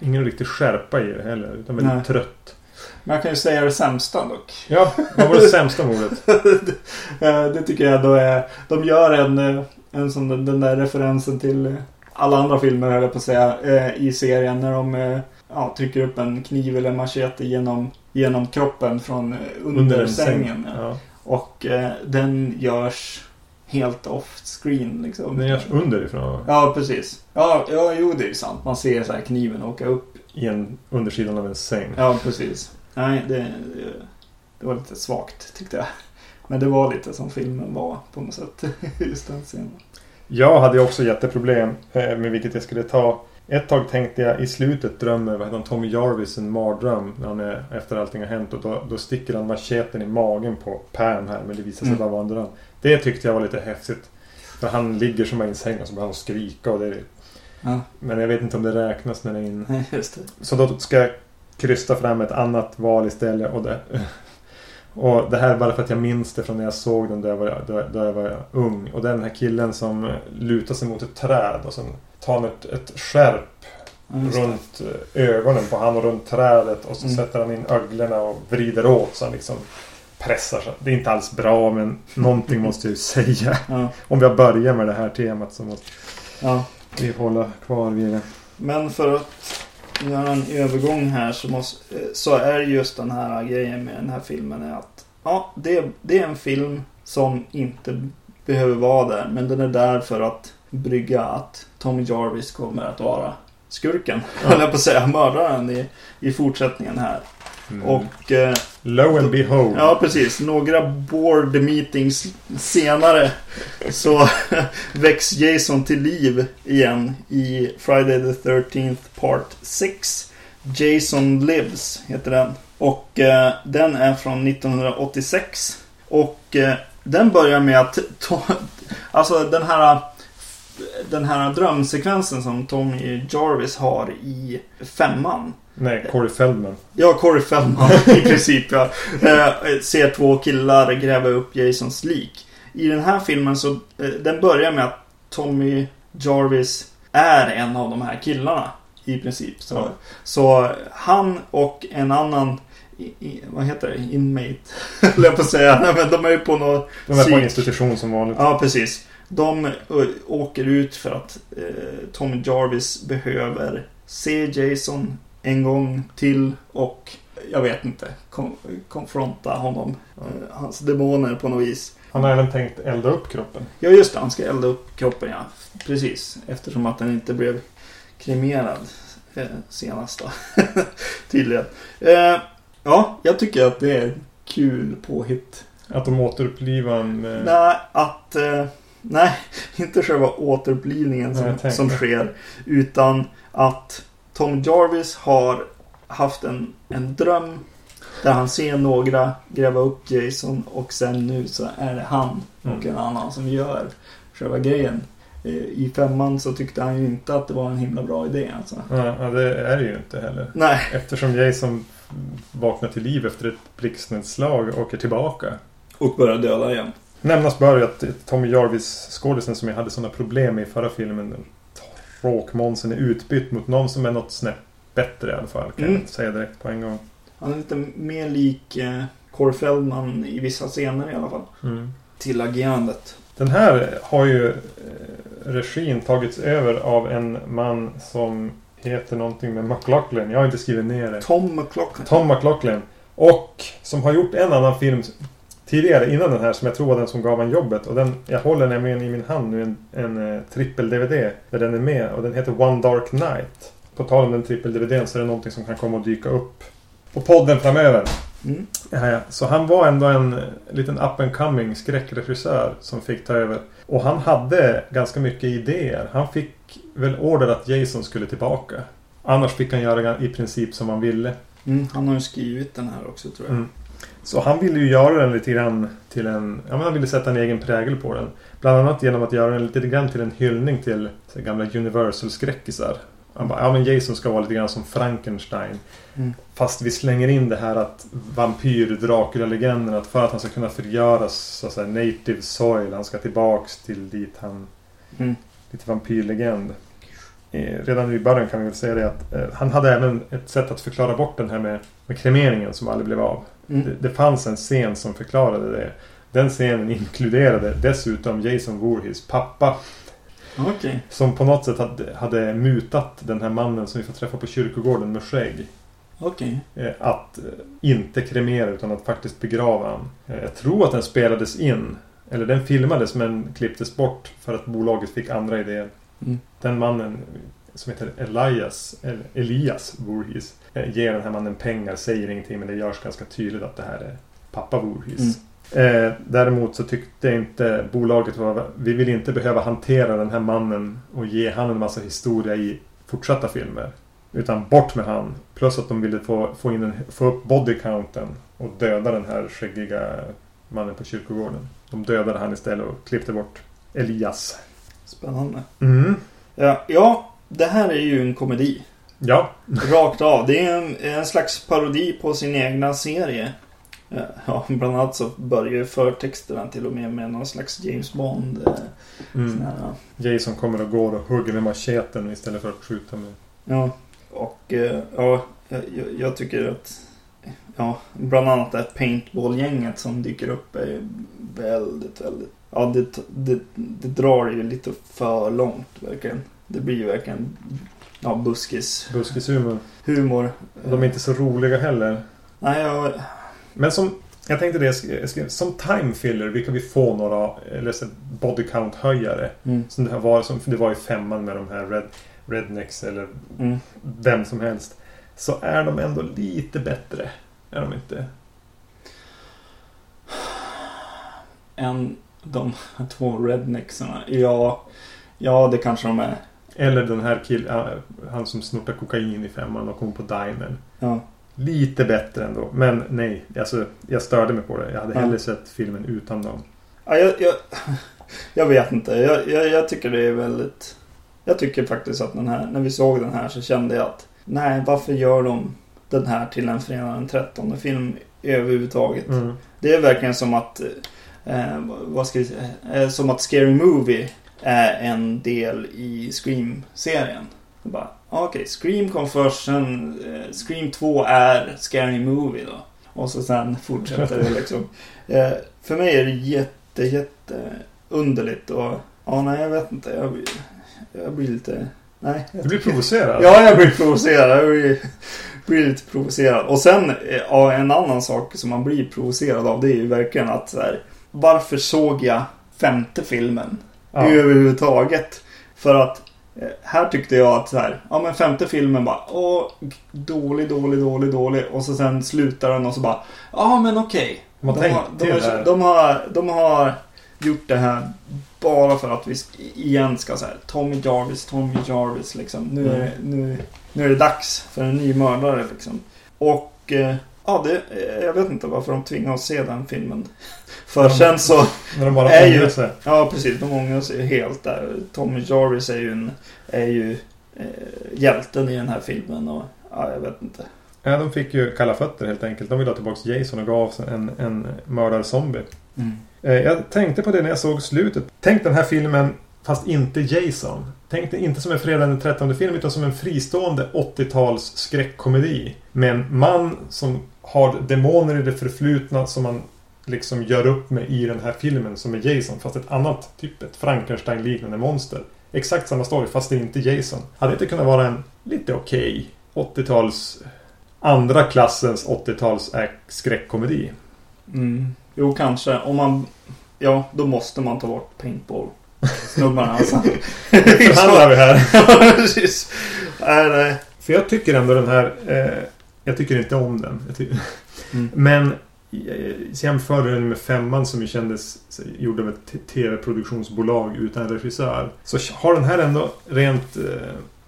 Speaker 1: Ingen riktig skärpa i det heller. Utan väldigt
Speaker 2: Nej.
Speaker 1: trött.
Speaker 2: Men jag kan ju säga det sämsta dock.
Speaker 1: Ja, vad var det sämsta mordet?
Speaker 2: Eh, det tycker jag då är... De gör en, eh, en sån den där referensen till alla andra filmer höll jag på att säga. eh, I serien när de ja, trycker upp en kniv eller machete genom, genom kroppen från under,
Speaker 1: säng.
Speaker 2: sängen. Ja.
Speaker 1: Ja.
Speaker 2: Och eh, den görs helt off screen liksom.
Speaker 1: Den görs underifrån.
Speaker 2: Ja, precis. Ja, ja, jo det är sant. Man ser så här kniven åka upp.
Speaker 1: I en undersidan av en säng.
Speaker 2: Ja, precis. Nej, det, det, var lite svagt tyckte jag. Men det var lite som filmen var på något sätt. Just den scenen.
Speaker 1: Jag hade också jätteproblem eh, med vilket jag skulle ta. Ett tag tänkte jag i slutet drömmer vad heter han, Tommy Jarvis en mardröm. När han är, efter allting har hänt och då, då sticker han macheten i magen på Pam här. Men det visar sig
Speaker 2: Mm.
Speaker 1: bara vara en dröm. Det tyckte jag var lite häftigt. För han ligger som i en säng och så börjar han skrika. Och det är,
Speaker 2: Ja,
Speaker 1: men jag vet inte om det räknas när det är in.
Speaker 2: just det.
Speaker 1: Så då ska jag krysta fram ett annat val istället. Och det, och det här är bara för att jag minns det från när jag såg den då jag var, då, då jag var ung. Och det är den här killen som lutar sig mot ett träd och sen tar han ett, ett skärp
Speaker 2: Ja, det.
Speaker 1: runt eh, ögonen på han och runt trädet. Och så
Speaker 2: Mm.
Speaker 1: sätter han in öglorna och vrider åt så han liksom pressar sig. Det är inte alls bra men någonting måste jag ju säga.
Speaker 2: Ja,
Speaker 1: Om vi börjar med det här temat så måste
Speaker 2: ja.
Speaker 1: vi hålla kvar vid det.
Speaker 2: Men för att göra en övergång här så, måste, eh, så är just den här grejen med den här filmen är att ja, det, det är en film som inte behöver vara där. Men den är där för att brygga att Tommy Jarvis kommer att vara skurken.
Speaker 1: Ja.
Speaker 2: Höll jag på att säga. Mördaren i, i fortsättningen här.
Speaker 1: Mm.
Speaker 2: Och eh,
Speaker 1: Lo and behold.
Speaker 2: Ja, precis. Några board meetings senare så väcks Jason till liv igen i Friday the 13th Part 6. Jason Lives heter den. Och eh, den är från 1986. Och eh, den börjar med att... To- alltså den här... Den här drömsekvensen som Tommy Jarvis har i femman.
Speaker 1: Nej, Corey Feldman.
Speaker 2: Ja, Corey Feldman i princip. Ja. Eh, ser två killar gräva upp Jasons lik. I den här filmen så eh, den börjar med att Tommy Jarvis är en av de här killarna. I princip. Så,
Speaker 1: Ja.
Speaker 2: så han och en annan i, i, vad heter det? Inmate. Höll jag på att säga. Nej, men de är ju på något...
Speaker 1: De är på
Speaker 2: Psyk.
Speaker 1: institution som vanligt.
Speaker 2: Ja, precis. De åker ut för att eh, Tommy Jarvis behöver se Jason en gång till och jag vet inte, kom, konfronta honom. Eh, hans demoner på något vis.
Speaker 1: Han har även tänkt elda upp kroppen.
Speaker 2: Ja, just det. Han ska elda upp kroppen, ja. Precis. Eftersom att den inte blev kremerad eh, senast då. Tydligen. Eh, ja, jag tycker att det är kul påhitt.
Speaker 1: Att de återupplivar en... eh,
Speaker 2: Nej, att... Eh, nej, inte själva återupplivningen som, som sker. Utan att Tom Jarvis har haft en, en dröm där han ser några gräva upp Jason och sen nu så är det han och
Speaker 1: Mm.
Speaker 2: en annan som gör själva grejen. Eh, I femman så tyckte han ju inte att det var en himla bra idé alltså.
Speaker 1: Ja, ja, det är det ju inte heller.
Speaker 2: Nej,
Speaker 1: Eftersom Jason vaknar till liv efter ett blixtnedslag och åker tillbaka.
Speaker 2: och börjar döda igen.
Speaker 1: Nämnas bör ju att Tommy Jarvis, skådisen som jag hade sådana problem med i förra filmen, Råkmånsen är utbytt mot någon som är något snäpp bättre i alla fall. Kan
Speaker 2: Mm.
Speaker 1: jag säga direkt på en gång.
Speaker 2: Han är lite mer lik eh, Corey Feldman i vissa scener i alla fall.
Speaker 1: Mm.
Speaker 2: Till agerandet.
Speaker 1: Den här har ju eh, regin tagits över av en man som heter någonting med McLaughlin. Jag har inte skrivit ner det.
Speaker 2: Tom McLaughlin.
Speaker 1: Tom McLaughlin. Och som har gjort en annan film tidigare innan den här som jag tror var den som gav han jobbet. Och den, jag håller nämligen i min hand nu en, en eh, trippel-DVD där den är med. Och den heter One Dark Night. På tal om den trippel-DVDn så är det någonting som kan komma att dyka upp på podden framöver.
Speaker 2: Mm.
Speaker 1: Ja, ja. Så han var ändå en eh, liten up and coming skräckregissör som fick ta över. Och han hade ganska mycket idéer. Han fick väl order att Jason skulle tillbaka. Annars fick han göra i princip som han ville.
Speaker 2: Mm, han har ju skrivit den här också tror jag.
Speaker 1: Mm. Så han ville ju göra den lite grann till en... Ja, men han ville sätta en egen prägel på den. Bland annat genom att göra den lite grann till en hyllning till så, gamla Universal-skräckisar. Han bara, ja men Jason ska vara lite grann som Frankenstein.
Speaker 2: Mm.
Speaker 1: Fast vi slänger in det här att vampyr dracula legenden att för att han ska kunna förgöras så att säga, native soil. Han ska tillbaks till dit han...
Speaker 2: Mm.
Speaker 1: Lite vampyrlegend. Eh, Redan i början kan vi väl säga det att eh, han hade även ett sätt att förklara bort den här med, med kremeringen som aldrig blev av.
Speaker 2: Mm.
Speaker 1: Det, det fanns en scen som förklarade det. Den scenen inkluderade dessutom Jason Voorhees pappa.
Speaker 2: Okej.
Speaker 1: Som på något sätt hade, hade mutat den här mannen som vi får träffa på kyrkogården med skägg.
Speaker 2: Okej.
Speaker 1: Eh, att eh, inte kremera utan att faktiskt begrava han. Eh, jag tror att den spelades in. Eller den filmades men klipptes bort för att bolaget fick andra idéer.
Speaker 2: Mm.
Speaker 1: Den mannen som heter Elias, eller Elias Voorhees eh, ger den här mannen pengar, säger ingenting men det görs ganska tydligt att det här är pappa Voorhees. Eh, däremot så tyckte inte bolaget var, vi vill inte behöva hantera den här mannen och ge han en massa historia i fortsatta filmer. Utan bort med han. Plus att de ville få, få, in en, få upp bodycounten och döda den här skäggiga mannen på kyrkogården. De dödade han istället och klippte bort Elias.
Speaker 2: Spännande.
Speaker 1: Mm.
Speaker 2: Ja, ja, det här är ju en komedi.
Speaker 1: Ja.
Speaker 2: Rakt av. Det är en, en slags parodi på sin egna serie. Ja, bland annat så börjar ju förtexterna till och med med någon slags James Bond. eh,
Speaker 1: Mm.
Speaker 2: här,
Speaker 1: Jason kommer och går och hugger med macheten istället för att skjuta med...
Speaker 2: Ja, och eh, ja, jag, jag- jag tycker att ja, bland annat det här paintball-gänget som dyker upp är väldigt, väldigt ja, det, det, det drar ju lite för långt verkligen. Det blir ju verkligen ja, buskis
Speaker 1: Buskishumor.
Speaker 2: humor.
Speaker 1: De är inte så roliga heller.
Speaker 2: Nej, jag,
Speaker 1: Men som... Jag tänkte det, jag skrev- som time filler brukar vi få några eller så body count höjare.
Speaker 2: mm,
Speaker 1: Som det, här var, som det var i femman med de här red, rednecks eller
Speaker 2: mm.
Speaker 1: vem som helst. Så är de ändå lite bättre. Är de inte?
Speaker 2: än de två rednecksarna. Ja, ja det kanske de är.
Speaker 1: Eller den här killen, han som snortar kokain i femman och kom på Diamond.
Speaker 2: Ja.
Speaker 1: Lite bättre ändå. Men nej, alltså, jag störde mig på det. Jag hade
Speaker 2: Ja.
Speaker 1: hellre sett filmen utan dem.
Speaker 2: Ja, jag, jag, jag vet inte. Jag, jag, jag tycker det är väldigt... Jag tycker faktiskt att den här, när vi såg den här så kände jag att nej, varför gör de den här till en fredag den 13 film överhuvudtaget?
Speaker 1: Mm.
Speaker 2: Det är verkligen som att, eh, vad ska vi säga, eh, som att Scary Movie är en del i Scream-serien. Ah, okej, Scream kom först, sen eh, Scream 2 är Scary Movie då. Och så sen fortsätter det liksom. Eh, för mig är det jätte, jätte underligt och ja, nej, jag vet inte. Jag, blir- jag blir lite, nej.
Speaker 1: Du blir provocerad?
Speaker 2: Ja, jag blir provocerad. Jag blir, blir lite provocerad. Och sen, eh, ja, en annan sak som man blir provocerad av, det är ju verkligen att så här, varför såg jag femte filmen
Speaker 1: Ja.
Speaker 2: överhuvudtaget? För att eh, här tyckte jag att så här, ja men femte filmen bara, åh, dålig, dålig, dålig, dålig. Och så sen slutar den och så bara, ja men okej.
Speaker 1: De har
Speaker 2: De, har, de, har, de, har, gjort det här bara för att vi igen ska säga Tommy Jarvis, Tommy Jarvis liksom. Nu är, det, nu, nu är det dags för en ny mördare liksom. Och eh, ja, det, eh, jag vet inte varför de tvingar oss se den filmen. För sen så,
Speaker 1: När de bara
Speaker 2: är ju-
Speaker 1: ångrar sig.
Speaker 2: ja precis, de ångrar sig helt där. Tommy Jarvis är ju, en, är ju eh, hjälten i den här filmen och ja, jag vet inte.
Speaker 1: Ja, de fick ju kalla fötter helt enkelt. De ville ha tillbaka Jason och gav en, en mördarzombie. Eh, Jag tänkte på det när jag såg slutet. Tänk den här filmen fast inte Jason. Tänk det inte som en fredag den 13 film utan som en fristående 80-tals skräckkomedi. Med en man som har demoner i det förflutna som man liksom gör upp med i den här filmen som är Jason. Fast ett annat, typ ett Frankenstein-liknande monster. Exakt samma story fast det är inte Jason. Hade inte kunnat vara en lite okej 80-tals andra klassens 80-tals äh, skräckkomedi?
Speaker 2: Mm. Jo, kanske. Om man... Ja, då måste man ta bort paintball. Snubbarna alltså.
Speaker 1: Förhandlar vi här.
Speaker 2: Ja, precis. Nej, nej.
Speaker 1: För jag tycker ändå den här... Eh, jag tycker inte om den.
Speaker 2: Mm.
Speaker 1: Men eh, jämför den med femman som ju kändes gjord av ett tv-produktionsbolag utan regissör. Så har den här ändå rent eh,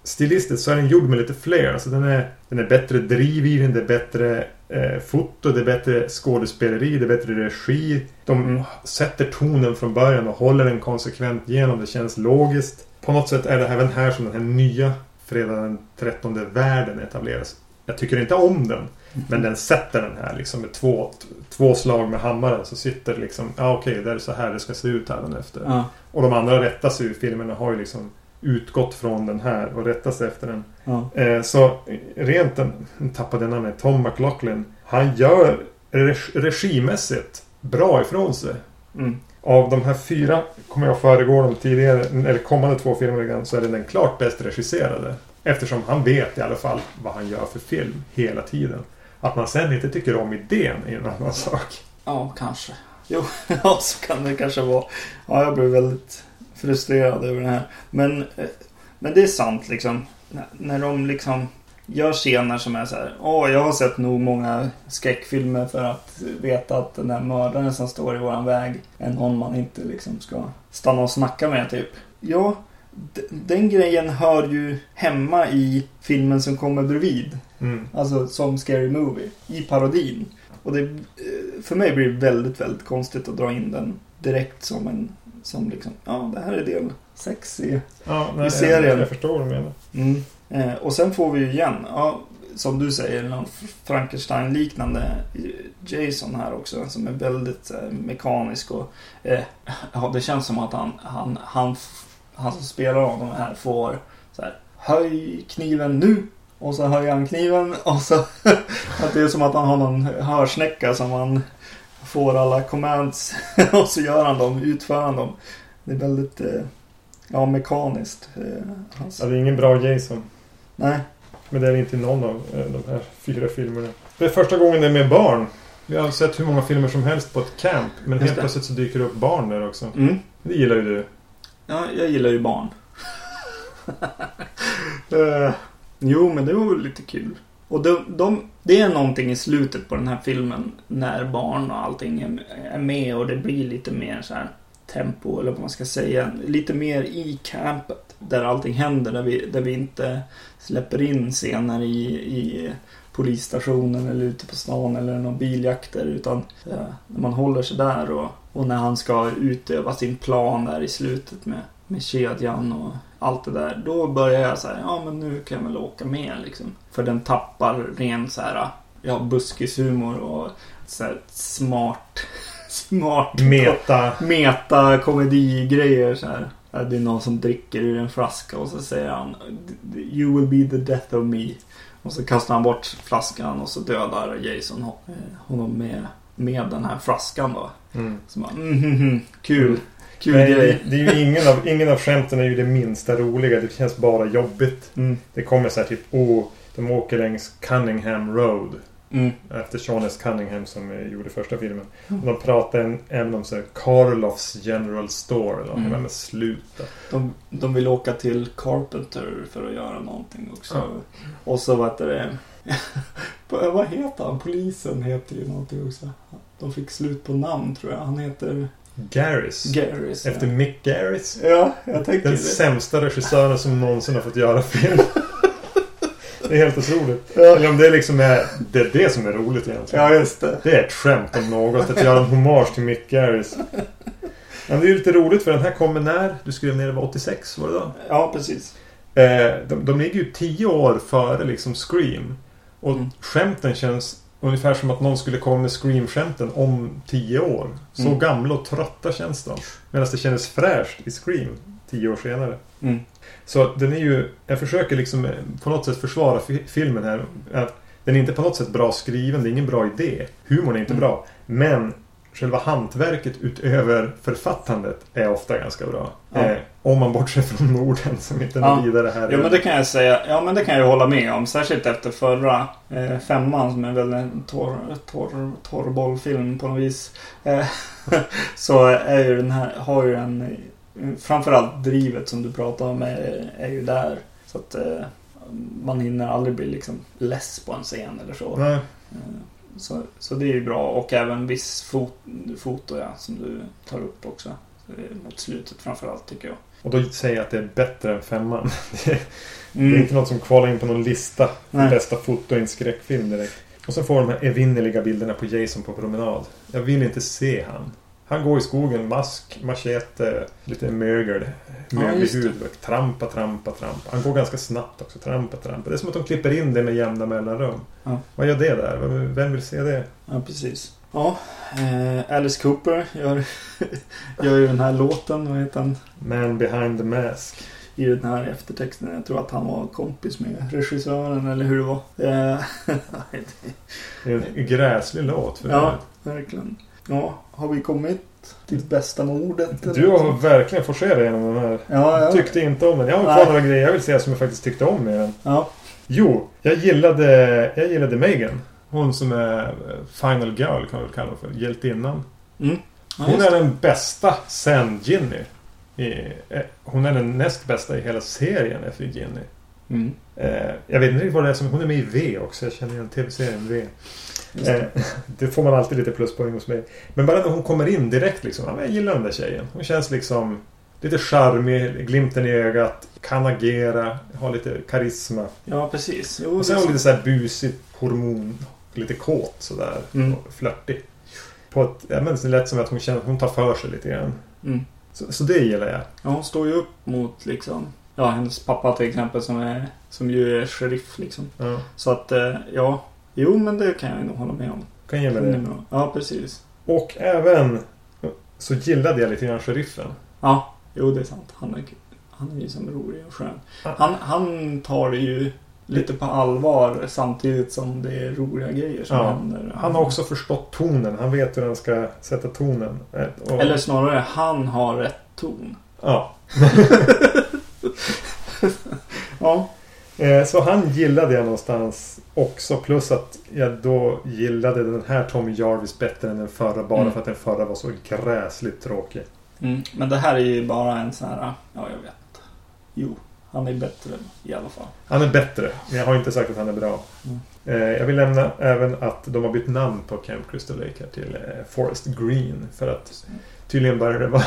Speaker 1: stilistiskt så är den gjord med lite flair. Alltså den är, den är bättre driv i den, det är bättre eh, foto, det är bättre skådespeleri, det är bättre regi. De
Speaker 2: Mm.
Speaker 1: sätter tonen från början och håller den konsekvent igenom. Det känns logiskt. På något sätt är det även här som den här nya fredag den 13 världen etableras. Jag tycker inte om den. Men den sätter den här liksom med två, två slag med hammaren så sitter det liksom Ja okej, det är så här det ska se ut här efter.
Speaker 2: Ja,
Speaker 1: Och de andra rättar sig ju. Filmerna har ju liksom utgått från den här och rättar sig efter den.
Speaker 2: ja.
Speaker 1: Eh, så rent den, nu tappade jag namnet, Tom McLaughlin. Han gör reg- regimässigt bra ifrån sig.
Speaker 2: Mm.
Speaker 1: Av de här fyra, kommer jag föregå de tidigare, eller kommande två filmerna så är det den klart bäst regisserade. Eftersom han vet i alla fall vad han gör för film hela tiden. Att man sen inte tycker om idén är en annan sak.
Speaker 2: ja, kanske. Jo, ja, så kan det kanske vara. Ja, jag blev väldigt frustrerad över det här. Men, eh, men det är sant liksom. När- de liksom gör scener som är så här. Åh, jag har sett nog många skräckfilmer för att veta att den där mördaren som står i våran väg är någon man inte liksom ska stanna och snacka med typ. Ja, den grejen hör ju hemma i filmen som kommer bredvid.
Speaker 1: Mm.
Speaker 2: Alltså som Scary Movie. I parodin. Och det, eh, för mig blir det väldigt, väldigt konstigt att dra in den direkt som en... Som liksom, ja det här är del 6 i...
Speaker 1: Ja,
Speaker 2: I serien.
Speaker 1: Jag, jag förstår vad du menar.
Speaker 2: Mm. Eh, och sen får vi ju igen, ja, som du säger, någon Frankenstein-liknande Jason här också. Som är väldigt eh, mekanisk och... Eh, ja, det känns som att han, han, han, han som spelar honom här får så här, Höj kniven nu! Och så höjer han kniven och så... att det är som att han har någon hörsnäcka som han får alla commands och så gör han dem, utför han dem. Det är väldigt... Eh, ja, mekaniskt. Eh,
Speaker 1: Ja, det är ingen bra Jason.
Speaker 2: Nej.
Speaker 1: Men det är inte någon av eh, de här fyra filmerna. Det är första gången det är med barn. Vi har sett hur många filmer som helst på ett camp. Men
Speaker 2: Just
Speaker 1: helt
Speaker 2: det.
Speaker 1: plötsligt så dyker det upp barn där också.
Speaker 2: Mm.
Speaker 1: Det gillar ju du.
Speaker 2: Ja, jag gillar ju barn. Jo, men det var väl lite kul. Och de, de, det är någonting i slutet på den här filmen när barn och allting är, är med och det blir lite mer så här tempo eller vad man ska säga. Lite mer i campet där allting händer. Där vi, där vi inte släpper in scener i, i polisstationen eller ute på stan eller någon biljakter. Utan eh, när man håller sig där och, och när han ska utöva sin plan där i slutet med, med kedjan och allt det där. Då börjar jag säga, ja men nu kan jag väl åka med liksom. För den tappar ren så här, ja buskishumor och så här smart, smart
Speaker 1: Meta.
Speaker 2: meta komedigrejer så här. Det är någon som dricker ur en flaska och så säger han You will be the death of me. Och så kastar han bort flaskan och så dödar Jason eh, honom med, med den här flaskan då.
Speaker 1: Mm.
Speaker 2: Så man, mm, mm, mm, kul. Kul
Speaker 1: Nej,
Speaker 2: grej.
Speaker 1: det, är ju ingen av, ingen av skämten är ju det minsta roliga. Det känns bara jobbigt.
Speaker 2: Mm,
Speaker 1: Det kommer så här typ, oh, de åker längs Cunningham Road.
Speaker 2: mm,
Speaker 1: Efter Sean S. Cunningham som eh, gjorde första filmen.
Speaker 2: Mm.
Speaker 1: De pratar en, om så här, Karloffs General Store. Eller.
Speaker 2: Mm.
Speaker 1: Men sluta.
Speaker 2: de, de vill åka till Carpenter för att göra någonting också.
Speaker 1: Ja.
Speaker 2: Och så vad heter det? vad heter han? Polisen heter ju någonting också. De fick slut på namn tror jag. Han heter
Speaker 1: Garris.
Speaker 2: Garris.
Speaker 1: Efter Mick Garris.
Speaker 2: Ja, jag tänkte
Speaker 1: Den
Speaker 2: det.
Speaker 1: sämsta regissören som någonsin har fått göra film. Det är helt otroligt.
Speaker 2: Ja.
Speaker 1: Eller om det liksom är det, är det som är roligt egentligen.
Speaker 2: Ja, just det.
Speaker 1: Det är ett skämt om något. Att göra en hommage till Mick Garris. Men det är ju lite roligt för den här kommer när? Du skrev ner det var 86 var det då?
Speaker 2: Ja, precis.
Speaker 1: Eh, de, de ligger ju 10 år före liksom Scream. Och
Speaker 2: Mm.
Speaker 1: skämten känns ungefär som att någon skulle komma med Scream-skämten om 10 år. Så
Speaker 2: Mm.
Speaker 1: gamla och trötta känns de. Medan det kändes fräscht i Scream 10 år senare.
Speaker 2: Mm.
Speaker 1: Så den är ju... Jag försöker liksom eh, på något sätt försvara fi- filmen här. Att den är inte på något sätt bra skriven. Det är ingen bra idé. Humorn är inte
Speaker 2: Mm.
Speaker 1: bra. Men själva hantverket utöver författandet är ofta ganska bra.
Speaker 2: Ja.
Speaker 1: Eh, om man bortser från orden som inte är
Speaker 2: Ja.
Speaker 1: vidare här.
Speaker 2: Ja, men det kan jag säga. Ja, men det kan jag hålla med om. Särskilt efter förra eh, femman som är väl en torr, torr, torrbollfilm på något vis. Eh, så är ju den här, har ju en... Framförallt drivet som du pratar om är, är ju där. Så att eh, man hinner aldrig bli liksom less på en scen eller så.
Speaker 1: Nej.
Speaker 2: Eh, Så, så det är ju bra och även viss fot, foto ja, som du tar upp också. Eh, Mot slutet framförallt tycker jag.
Speaker 1: Och då säger jag att det är bättre än femman. Det är, det är
Speaker 2: Mm.
Speaker 1: inte något som kvalar in på någon lista.
Speaker 2: Nej.
Speaker 1: Bästa foto i en skräckfilm direkt. Och så får de här evinnerliga bilderna på Jason på promenad. Jag vill inte se han. Han går i skogen, mask, machete, lite mögel. Möglig
Speaker 2: det.
Speaker 1: hud. Trampa, trampa, trampa. Han går ganska snabbt också. Trampa, trampa. Det är som att de klipper in det med jämna mellanrum.
Speaker 2: Ja.
Speaker 1: Vad gör det där? Vem- Vem vill se det?
Speaker 2: Ja, precis. Ja, eh, Alice Cooper gör, gör ju den här låten, vad heter han?
Speaker 1: Man behind the mask.
Speaker 2: I den här eftertexten. Jag tror att han var kompis med regissören eller hur det var. Eh, det-
Speaker 1: Det är en gräslig låt. För
Speaker 2: ja, verkligen. Ja, har vi kommit till bästa mordet?
Speaker 1: Du har
Speaker 2: något?
Speaker 1: verkligen forcerat igenom den här.
Speaker 2: Ja, ja.
Speaker 1: Tyckte inte om den. Jag har kvar några grejer jag vill säga som jag faktiskt tyckte om med den.
Speaker 2: Ja.
Speaker 1: Jo, jag gillade, jag gillade Megan. Hon som är eh, Final Girl kan man väl kalla för. Hjältinnan.
Speaker 2: Mm. Ja,
Speaker 1: Hon är den bästa sen Ginny. I, eh, hon är den näst bästa i hela serien efter Ginny.
Speaker 2: Mm.
Speaker 1: Eh, jag vet inte riktigt vad det är som... Hon är med i V också. Jag känner igen tv-serien V. Eh,
Speaker 2: det.
Speaker 1: får man alltid lite pluspoäng hos mig. Men bara när hon kommer in direkt liksom. Ja, jag gillar den där tjejen. Hon känns liksom lite charmig, glimten i ögat, kan agera, har lite karisma.
Speaker 2: Ja, precis. Jo,
Speaker 1: Och sen har hon lite så här busigt hormon. Lite kåt sådär.
Speaker 2: Mm.
Speaker 1: Och flörtig. På ett, ja, men det lät som att hon känner att hon tar för sig lite grann.
Speaker 2: Mm.
Speaker 1: Så, så det gillar jag.
Speaker 2: Ja, hon står ju upp mot liksom Ja, hennes pappa till exempel som är Som ju är sheriff liksom.
Speaker 1: Ja,
Speaker 2: Så att, eh, ja Jo, men det kan jag nog hålla med om.
Speaker 1: kan
Speaker 2: är
Speaker 1: det.
Speaker 2: Ja, precis.
Speaker 1: Och även så gillade jag lite grann sheriffen.
Speaker 2: Ja, jo det är sant. Han är, han är ju som rolig och skön. Han, han tar det ju lite på allvar samtidigt som det är roliga grejer som
Speaker 1: Ja,
Speaker 2: händer.
Speaker 1: Han har också förstått tonen. Han vet hur han ska sätta tonen. Eh, Och,
Speaker 2: Eller snarare, han har rätt ton.
Speaker 1: Ja.
Speaker 2: Ja.
Speaker 1: Eh, Så han gillade jag någonstans också. Plus att jag då gillade den här Tommy Jarvis bättre än den förra. Bara
Speaker 2: Mm.
Speaker 1: för att den förra var så gräsligt tråkig.
Speaker 2: Mm. Men det här är ju bara en sån här, ja jag vet. Jo, Han är bättre i alla fall.
Speaker 1: Han är bättre, men jag har inte sagt att han är bra.
Speaker 2: Mm.
Speaker 1: Eh, jag vill nämna även att de har bytt namn på Camp Crystal Lake här till eh, Forest Green. För att tydligen börjar det vara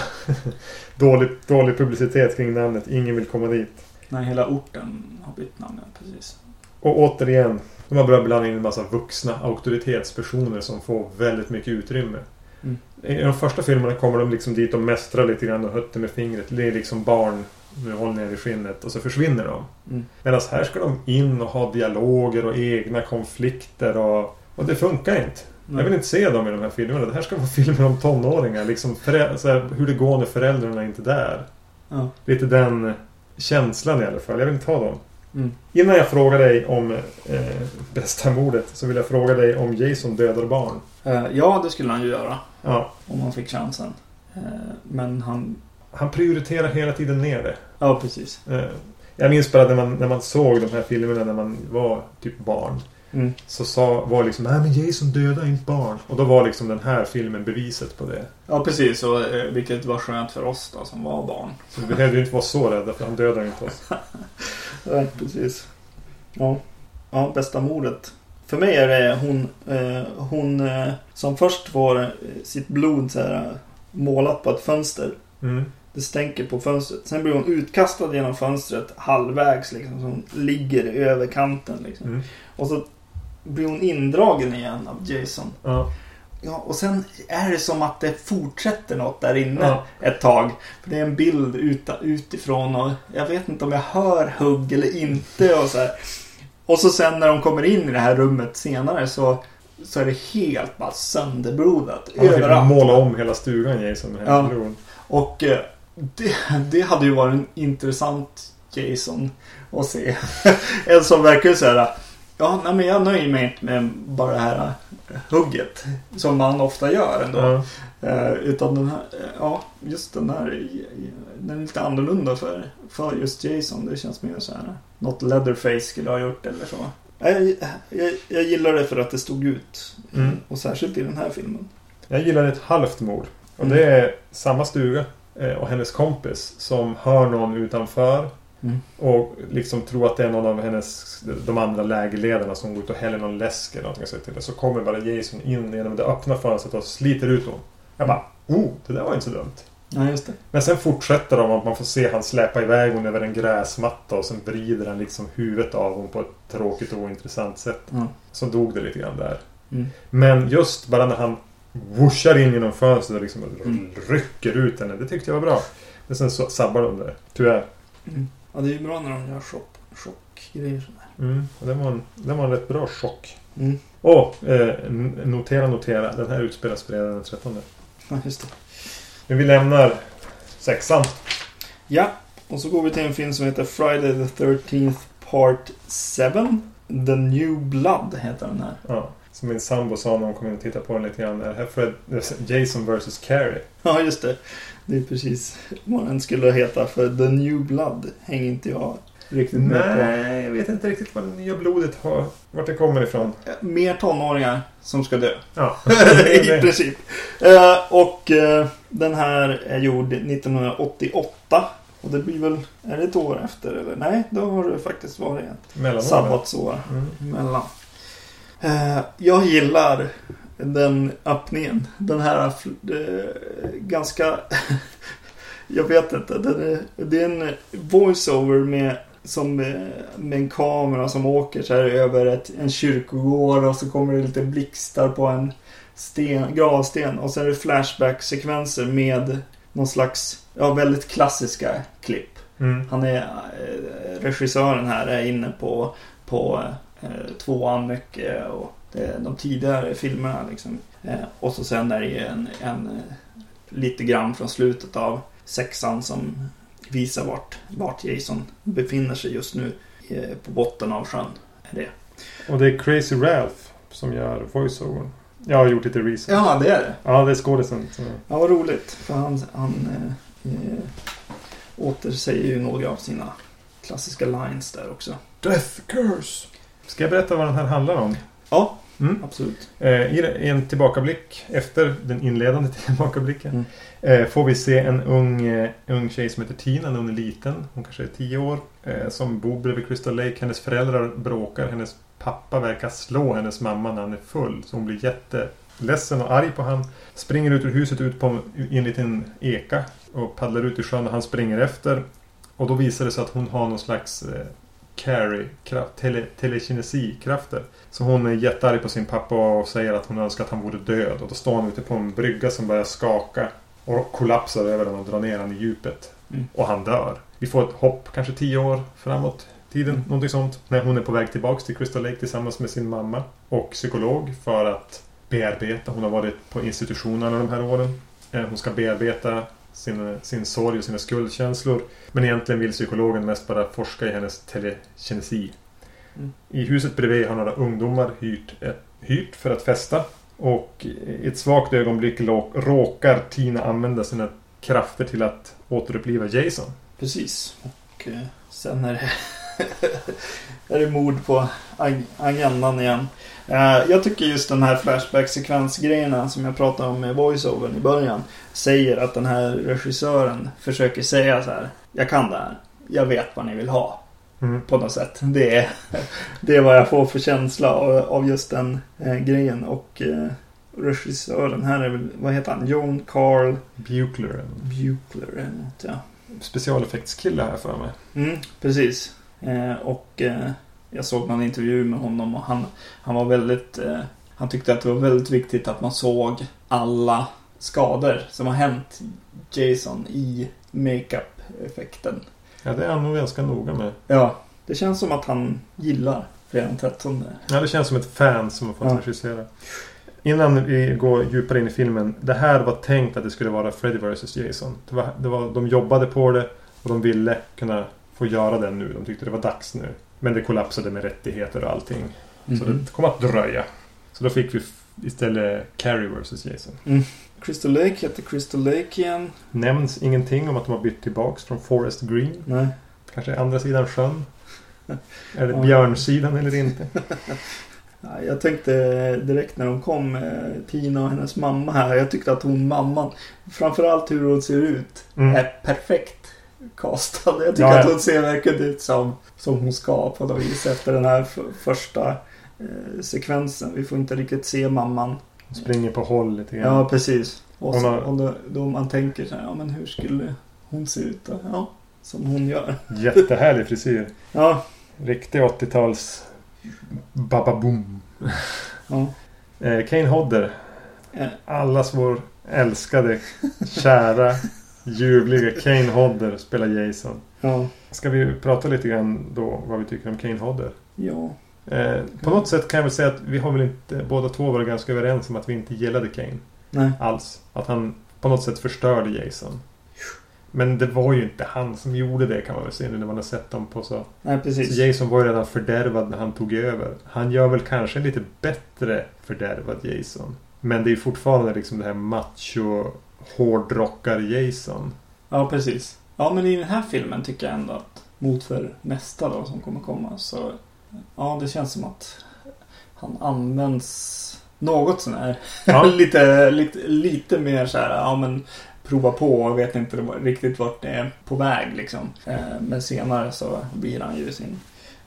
Speaker 1: dålig, dålig publicitet kring namnet. Ingen vill komma dit.
Speaker 2: Nej, hela orten har bytt namn, ja, precis.
Speaker 1: Och återigen, de har börjat blanda in en massa vuxna auktoritetspersoner som får väldigt mycket utrymme.
Speaker 2: Mm.
Speaker 1: I de första filmerna kommer de liksom dit och mästrar lite grann och hötter med fingret. Det är liksom barn nu håller ner i skinnet och så försvinner de.
Speaker 2: Mm.
Speaker 1: Medan här ska de in och ha dialoger och egna konflikter och, och det funkar inte. Jag vill inte se dem i de här filmerna. Det här ska vara filmer om tonåringar. Liksom här, hur det går när föräldrarna inte är där.
Speaker 2: Ja.
Speaker 1: Lite den känslan i alla fall. Jag vill inte ha dem.
Speaker 2: Mm.
Speaker 1: Innan jag frågar dig om eh, bästa mordet så vill jag fråga dig om Jason dödar barn.
Speaker 2: Eh, ja, det skulle han ju göra.
Speaker 1: Ja,
Speaker 2: Om han fick chansen. Eh, men han...
Speaker 1: han prioriterar hela tiden ner det.
Speaker 2: Ja, precis.
Speaker 1: Eh, jag minns bara när man, när man såg de här filmerna när man var typ barn.
Speaker 2: Mm.
Speaker 1: Så sa, var liksom Nej men Jason dödar inte barn. Och då var liksom den här filmen beviset på det.
Speaker 2: Ja, precis. Och, eh, vilket var skönt för oss då, som var barn.
Speaker 1: Så vi behövde ju inte vara så rädda för han dödar inte oss.
Speaker 2: Ja, precis. Ja. ja, bästa mordet. För mig är det hon, eh, hon eh, som först får eh, sitt blod så här, målat på ett fönster.
Speaker 1: Mm.
Speaker 2: Det stänker på fönstret. Sen blir hon utkastad genom fönstret halvvägs liksom. Så hon ligger över kanten liksom.
Speaker 1: Mm.
Speaker 2: Och så blir hon indragen igen av Jason.
Speaker 1: Ja.
Speaker 2: Ja, och sen är det som att det fortsätter något där inne
Speaker 1: Ja.
Speaker 2: ett tag. För det är en bild uta, utifrån och jag vet inte om jag hör hugg eller inte och så här. Och så sen när de kommer in i det här rummet senare så, så är det helt bara sönderblodat.
Speaker 1: Han fick
Speaker 2: överallt.
Speaker 1: måla om hela stugan Jason med
Speaker 2: Ja.
Speaker 1: blod.
Speaker 2: Och eh, det, det hade ju varit en intressant Jason att se. en som verkar här. Ja, nej, men jag nöjer mig inte med bara det här hugget. Som man ofta gör ändå.
Speaker 1: Ja.
Speaker 2: Eh, utan den här, ja, just den här, den är lite annorlunda för, för just Jason. Det känns mer så här, något Leatherface skulle ha gjort eller så. Jag, jag, jag gillar det för att det stod ut.
Speaker 1: Mm.
Speaker 2: Och särskilt i den här filmen.
Speaker 1: Jag gillar ett halvt mord. Och
Speaker 2: Mm.
Speaker 1: det är samma stuga och hennes kompis som hör någon utanför.
Speaker 2: Mm.
Speaker 1: Och liksom tror att det är någon av hennes, de andra lägerledarna som går ut och häller någon läsk eller någonting sånt till det. Så kommer bara Jason in genom det öppna fönstret och sliter ut honom. Jag bara, oh, det där var inte så dumt.
Speaker 2: Ja, just det.
Speaker 1: Men sen fortsätter de och man får se han släpa iväg hon över en gräsmatta och sen vrider han liksom huvudet av hon på ett tråkigt och ointressant sätt.
Speaker 2: Ja.
Speaker 1: Så dog det lite grann där.
Speaker 2: Mm.
Speaker 1: Men just bara när han whooshar in genom fönstret och liksom
Speaker 2: Mm.
Speaker 1: rycker ut henne. Det tyckte jag var bra. Men sen så sabbar de det. Tyvärr.
Speaker 2: Mm. Ja, det är ju bra när de gör chock, chockgrejer sådär.
Speaker 1: Mm. Och det, var en, det var en rätt bra chock.
Speaker 2: Mm.
Speaker 1: Och eh, notera, notera. Den här utspelas fredag den 13.
Speaker 2: Ja, just det.
Speaker 1: Men vi lämnar sexan.
Speaker 2: Ja, och så går vi till en film som heter Friday the 13th Part 7. The New Blood heter den här.
Speaker 1: Ja. Som min sambo sa när hon kom in och tittade på den lite grann. Här Fred, Jason vs. Carrie.
Speaker 2: Ja, just det. Det är precis vad den skulle heta. För The New Blood hänger inte jag riktigt med på.
Speaker 1: Nej, jag vet inte riktigt vad det nya blodet har. Vart det kommer ifrån.
Speaker 2: Eh, Mer tonåringar som ska dö.
Speaker 1: Ja.
Speaker 2: I princip. Eh, och eh, den här är gjord 1988. Och det blir väl, är det ett år efter eller? Nej, då har det faktiskt varit ett
Speaker 1: Mellanår.
Speaker 2: sabbatsår
Speaker 1: Mm.
Speaker 2: emellan. Eh, jag gillar den öppningen. Den här eh, ganska... jag vet inte. Den är, det är en voiceover med, som, eh, med en kamera som åker så här över ett, en kyrkogård och så kommer det lite blixtar på en sten, gravsten. Och så är det flashback-sekvenser med någon slags, ja väldigt klassiska klipp.
Speaker 1: Mm.
Speaker 2: Han är, regissören här är inne på, på tvåan mycket och det, de tidigare filmerna liksom. Eh, och så sen är det en, en eh, lite grann från slutet av sexan som visar vart, vart Jason befinner sig just nu eh, på botten av sjön. Det.
Speaker 1: Och det är Crazy Ralph som gör voiceover. Jag har gjort lite research.
Speaker 2: Ja, det är det.
Speaker 1: Ja, det är skådisen. som-
Speaker 2: Ja, vad roligt. För han, han eh, eh, återsäger ju några av sina klassiska lines där också.
Speaker 1: Death Curse. Ska jag berätta vad den här handlar om?
Speaker 2: Ja.
Speaker 1: Mm.
Speaker 2: Absolut.
Speaker 1: Eh, I en tillbakablick efter den inledande tillbakablicken
Speaker 2: Mm.
Speaker 1: eh, får vi se en ung, eh, ung tjej som heter Tina när hon är liten. Hon kanske är tio år. Som bor bredvid Crystal Lake. Hennes föräldrar bråkar. Hennes pappa verkar slå hennes mamma när han är full. Så hon blir jätteledsen och arg på han. Springer ut ur huset ut på i en liten eka. Och paddlar ut i sjön och han springer efter. Och då visar det sig att hon har någon slags carry-kraft, tele, telekinesikrafter. Så hon är jättearg på sin pappa och säger att hon önskar att han vore död. Och då står han ute på en brygga som börjar skaka. Och kollapsar över den och drar ner honom i djupet.
Speaker 2: Mm.
Speaker 1: Och han dör. Vi får ett hopp, kanske tio år framåt tiden.
Speaker 2: Mm.
Speaker 1: Någonting sånt. När hon är på väg tillbaks till Crystal Lake tillsammans med sin mamma. Och psykolog för att bearbeta. Hon har varit på institution alla de här åren. Eh, Hon ska bearbeta sin, sin sorg och sina skuldkänslor. Men egentligen vill psykologen mest bara forska i hennes telekinesi.
Speaker 2: Mm.
Speaker 1: I huset bredvid har några ungdomar hyrt, ett, hyrt för att festa. Och i ett svagt ögonblick råkar Tina använda sina krafter till att återuppliva Jason.
Speaker 2: Precis. Och eh, sen är det, är det mord på ag- agendan igen. Eh, jag tycker just den här Flashback-sekvensgrejerna som jag pratade om med voiceovern i början. Säger att den här regissören försöker säga så här. Jag kan det här. Jag vet vad ni vill ha.
Speaker 1: Mm.
Speaker 2: På något sätt. Det är, det är vad jag får för känsla av, av just den eh, grejen. Och eh, regissören här är väl, vad heter han? John Carl
Speaker 1: Buchler.
Speaker 2: Buchler eller något, ja.
Speaker 1: specialeffektskille här för mig.
Speaker 2: Mm, precis. Eh, och eh, jag såg någon intervju med honom och han, han var väldigt... Eh, han tyckte att det var väldigt viktigt att man såg alla skador som har hänt Jason i makeup-effekten.
Speaker 1: Ja, det är han nog ganska noga med.
Speaker 2: Ja, det känns som att han gillar fredagen 13.
Speaker 1: Ja, det känns som ett fan som har fått
Speaker 2: Ja.
Speaker 1: regissera. Innan vi går djupare in i filmen. Det här var tänkt att det skulle vara Freddy vs Jason. Det var, det var, de jobbade på det och de ville kunna få göra det nu. De tyckte det var dags nu. Men det kollapsade med rättigheter och allting. Så
Speaker 2: Mhm.
Speaker 1: det kom att dröja. Så då fick vi istället Carrie vs Jason.
Speaker 2: Crystal Lake heter Crystal Lake igen.
Speaker 1: Nämns ingenting om att de har bytt tillbaks från Forest Green.
Speaker 2: Nej.
Speaker 1: Kanske andra sidan sjön. Är det björnsidan eller inte?
Speaker 2: Ja, Jag tänkte direkt när de kom, eh, Tina och hennes mamma här. Jag tyckte att hon, mamman, framförallt hur hon ser ut,
Speaker 1: Mm.
Speaker 2: är perfekt castad. Jag tycker
Speaker 1: Ja, ja.
Speaker 2: att hon ser verkligen ut som, som hon ska på något vis efter den här första eh, sekvensen. Vi får inte riktigt se mamman.
Speaker 1: Springer på håll lite grann.
Speaker 2: Ja, precis. Och,
Speaker 1: Hon
Speaker 2: så,
Speaker 1: har-
Speaker 2: och då, då man tänker så här, ja men hur skulle hon se ut då? Ja, som hon gör.
Speaker 1: Jättehärlig frisyr.
Speaker 2: Ja,
Speaker 1: Riktig 80-tals bababoom.
Speaker 2: ja.
Speaker 1: Eh, Kane Hodder.
Speaker 2: Eh,
Speaker 1: Allas vår älskade, kära, ljuvliga Kane Hodder spelar Jason.
Speaker 2: ja.
Speaker 1: Ska vi prata lite grann då vad vi tycker om Kane Hodder?
Speaker 2: ja.
Speaker 1: Eh, på något sätt kan jag väl säga att vi har väl inte båda två varit ganska överens om att vi inte gillade Kane
Speaker 2: Nej.
Speaker 1: alls. Att han på något sätt förstörde Jason. Men det var ju inte han som gjorde det kan man väl säga nu när man har sett dem på så
Speaker 2: Nej,
Speaker 1: Så
Speaker 2: precis.
Speaker 1: Jason var ju redan fördärvad när han tog över. Han gör väl kanske en lite bättre fördärvad Jason. Men det är fortfarande liksom det här macho hårdrockar Jason.
Speaker 2: Ja, precis. Ja, men i den här filmen tycker jag ändå att mot för nästa då som kommer komma så ja, det känns som att han används något sån här.
Speaker 1: Ja.
Speaker 2: lite, lite, lite mer så här, ja men prova på och vet inte riktigt vart det är på väg liksom. Eh, Men senare så blir han ju sin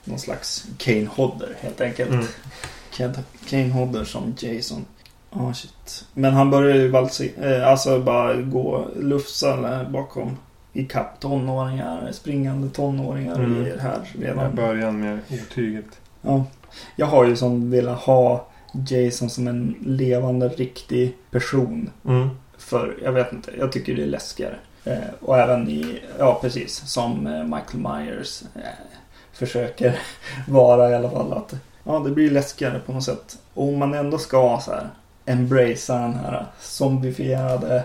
Speaker 2: någon slags Kane Hodder helt enkelt.
Speaker 1: Mm.
Speaker 2: Kane Hodder som Jason. Ja, shit. Men han börjar ju valsa, eh, alltså bara gå lufsa bakom i kapp tonåringar, springande tonåringar
Speaker 1: Mm.
Speaker 2: i det här
Speaker 1: I
Speaker 2: redan.
Speaker 1: början med otyget.
Speaker 2: Ja. Jag har ju som velat ha Jason som en levande, riktig person.
Speaker 1: Mm.
Speaker 2: För jag vet inte, jag tycker det är läskigare. Eh, och även i, ja precis, som eh, Michael Myers eh, försöker vara i alla fall. Att, ja, det blir läskigare på något sätt. Och om man ändå ska så här embracea den här zombifierade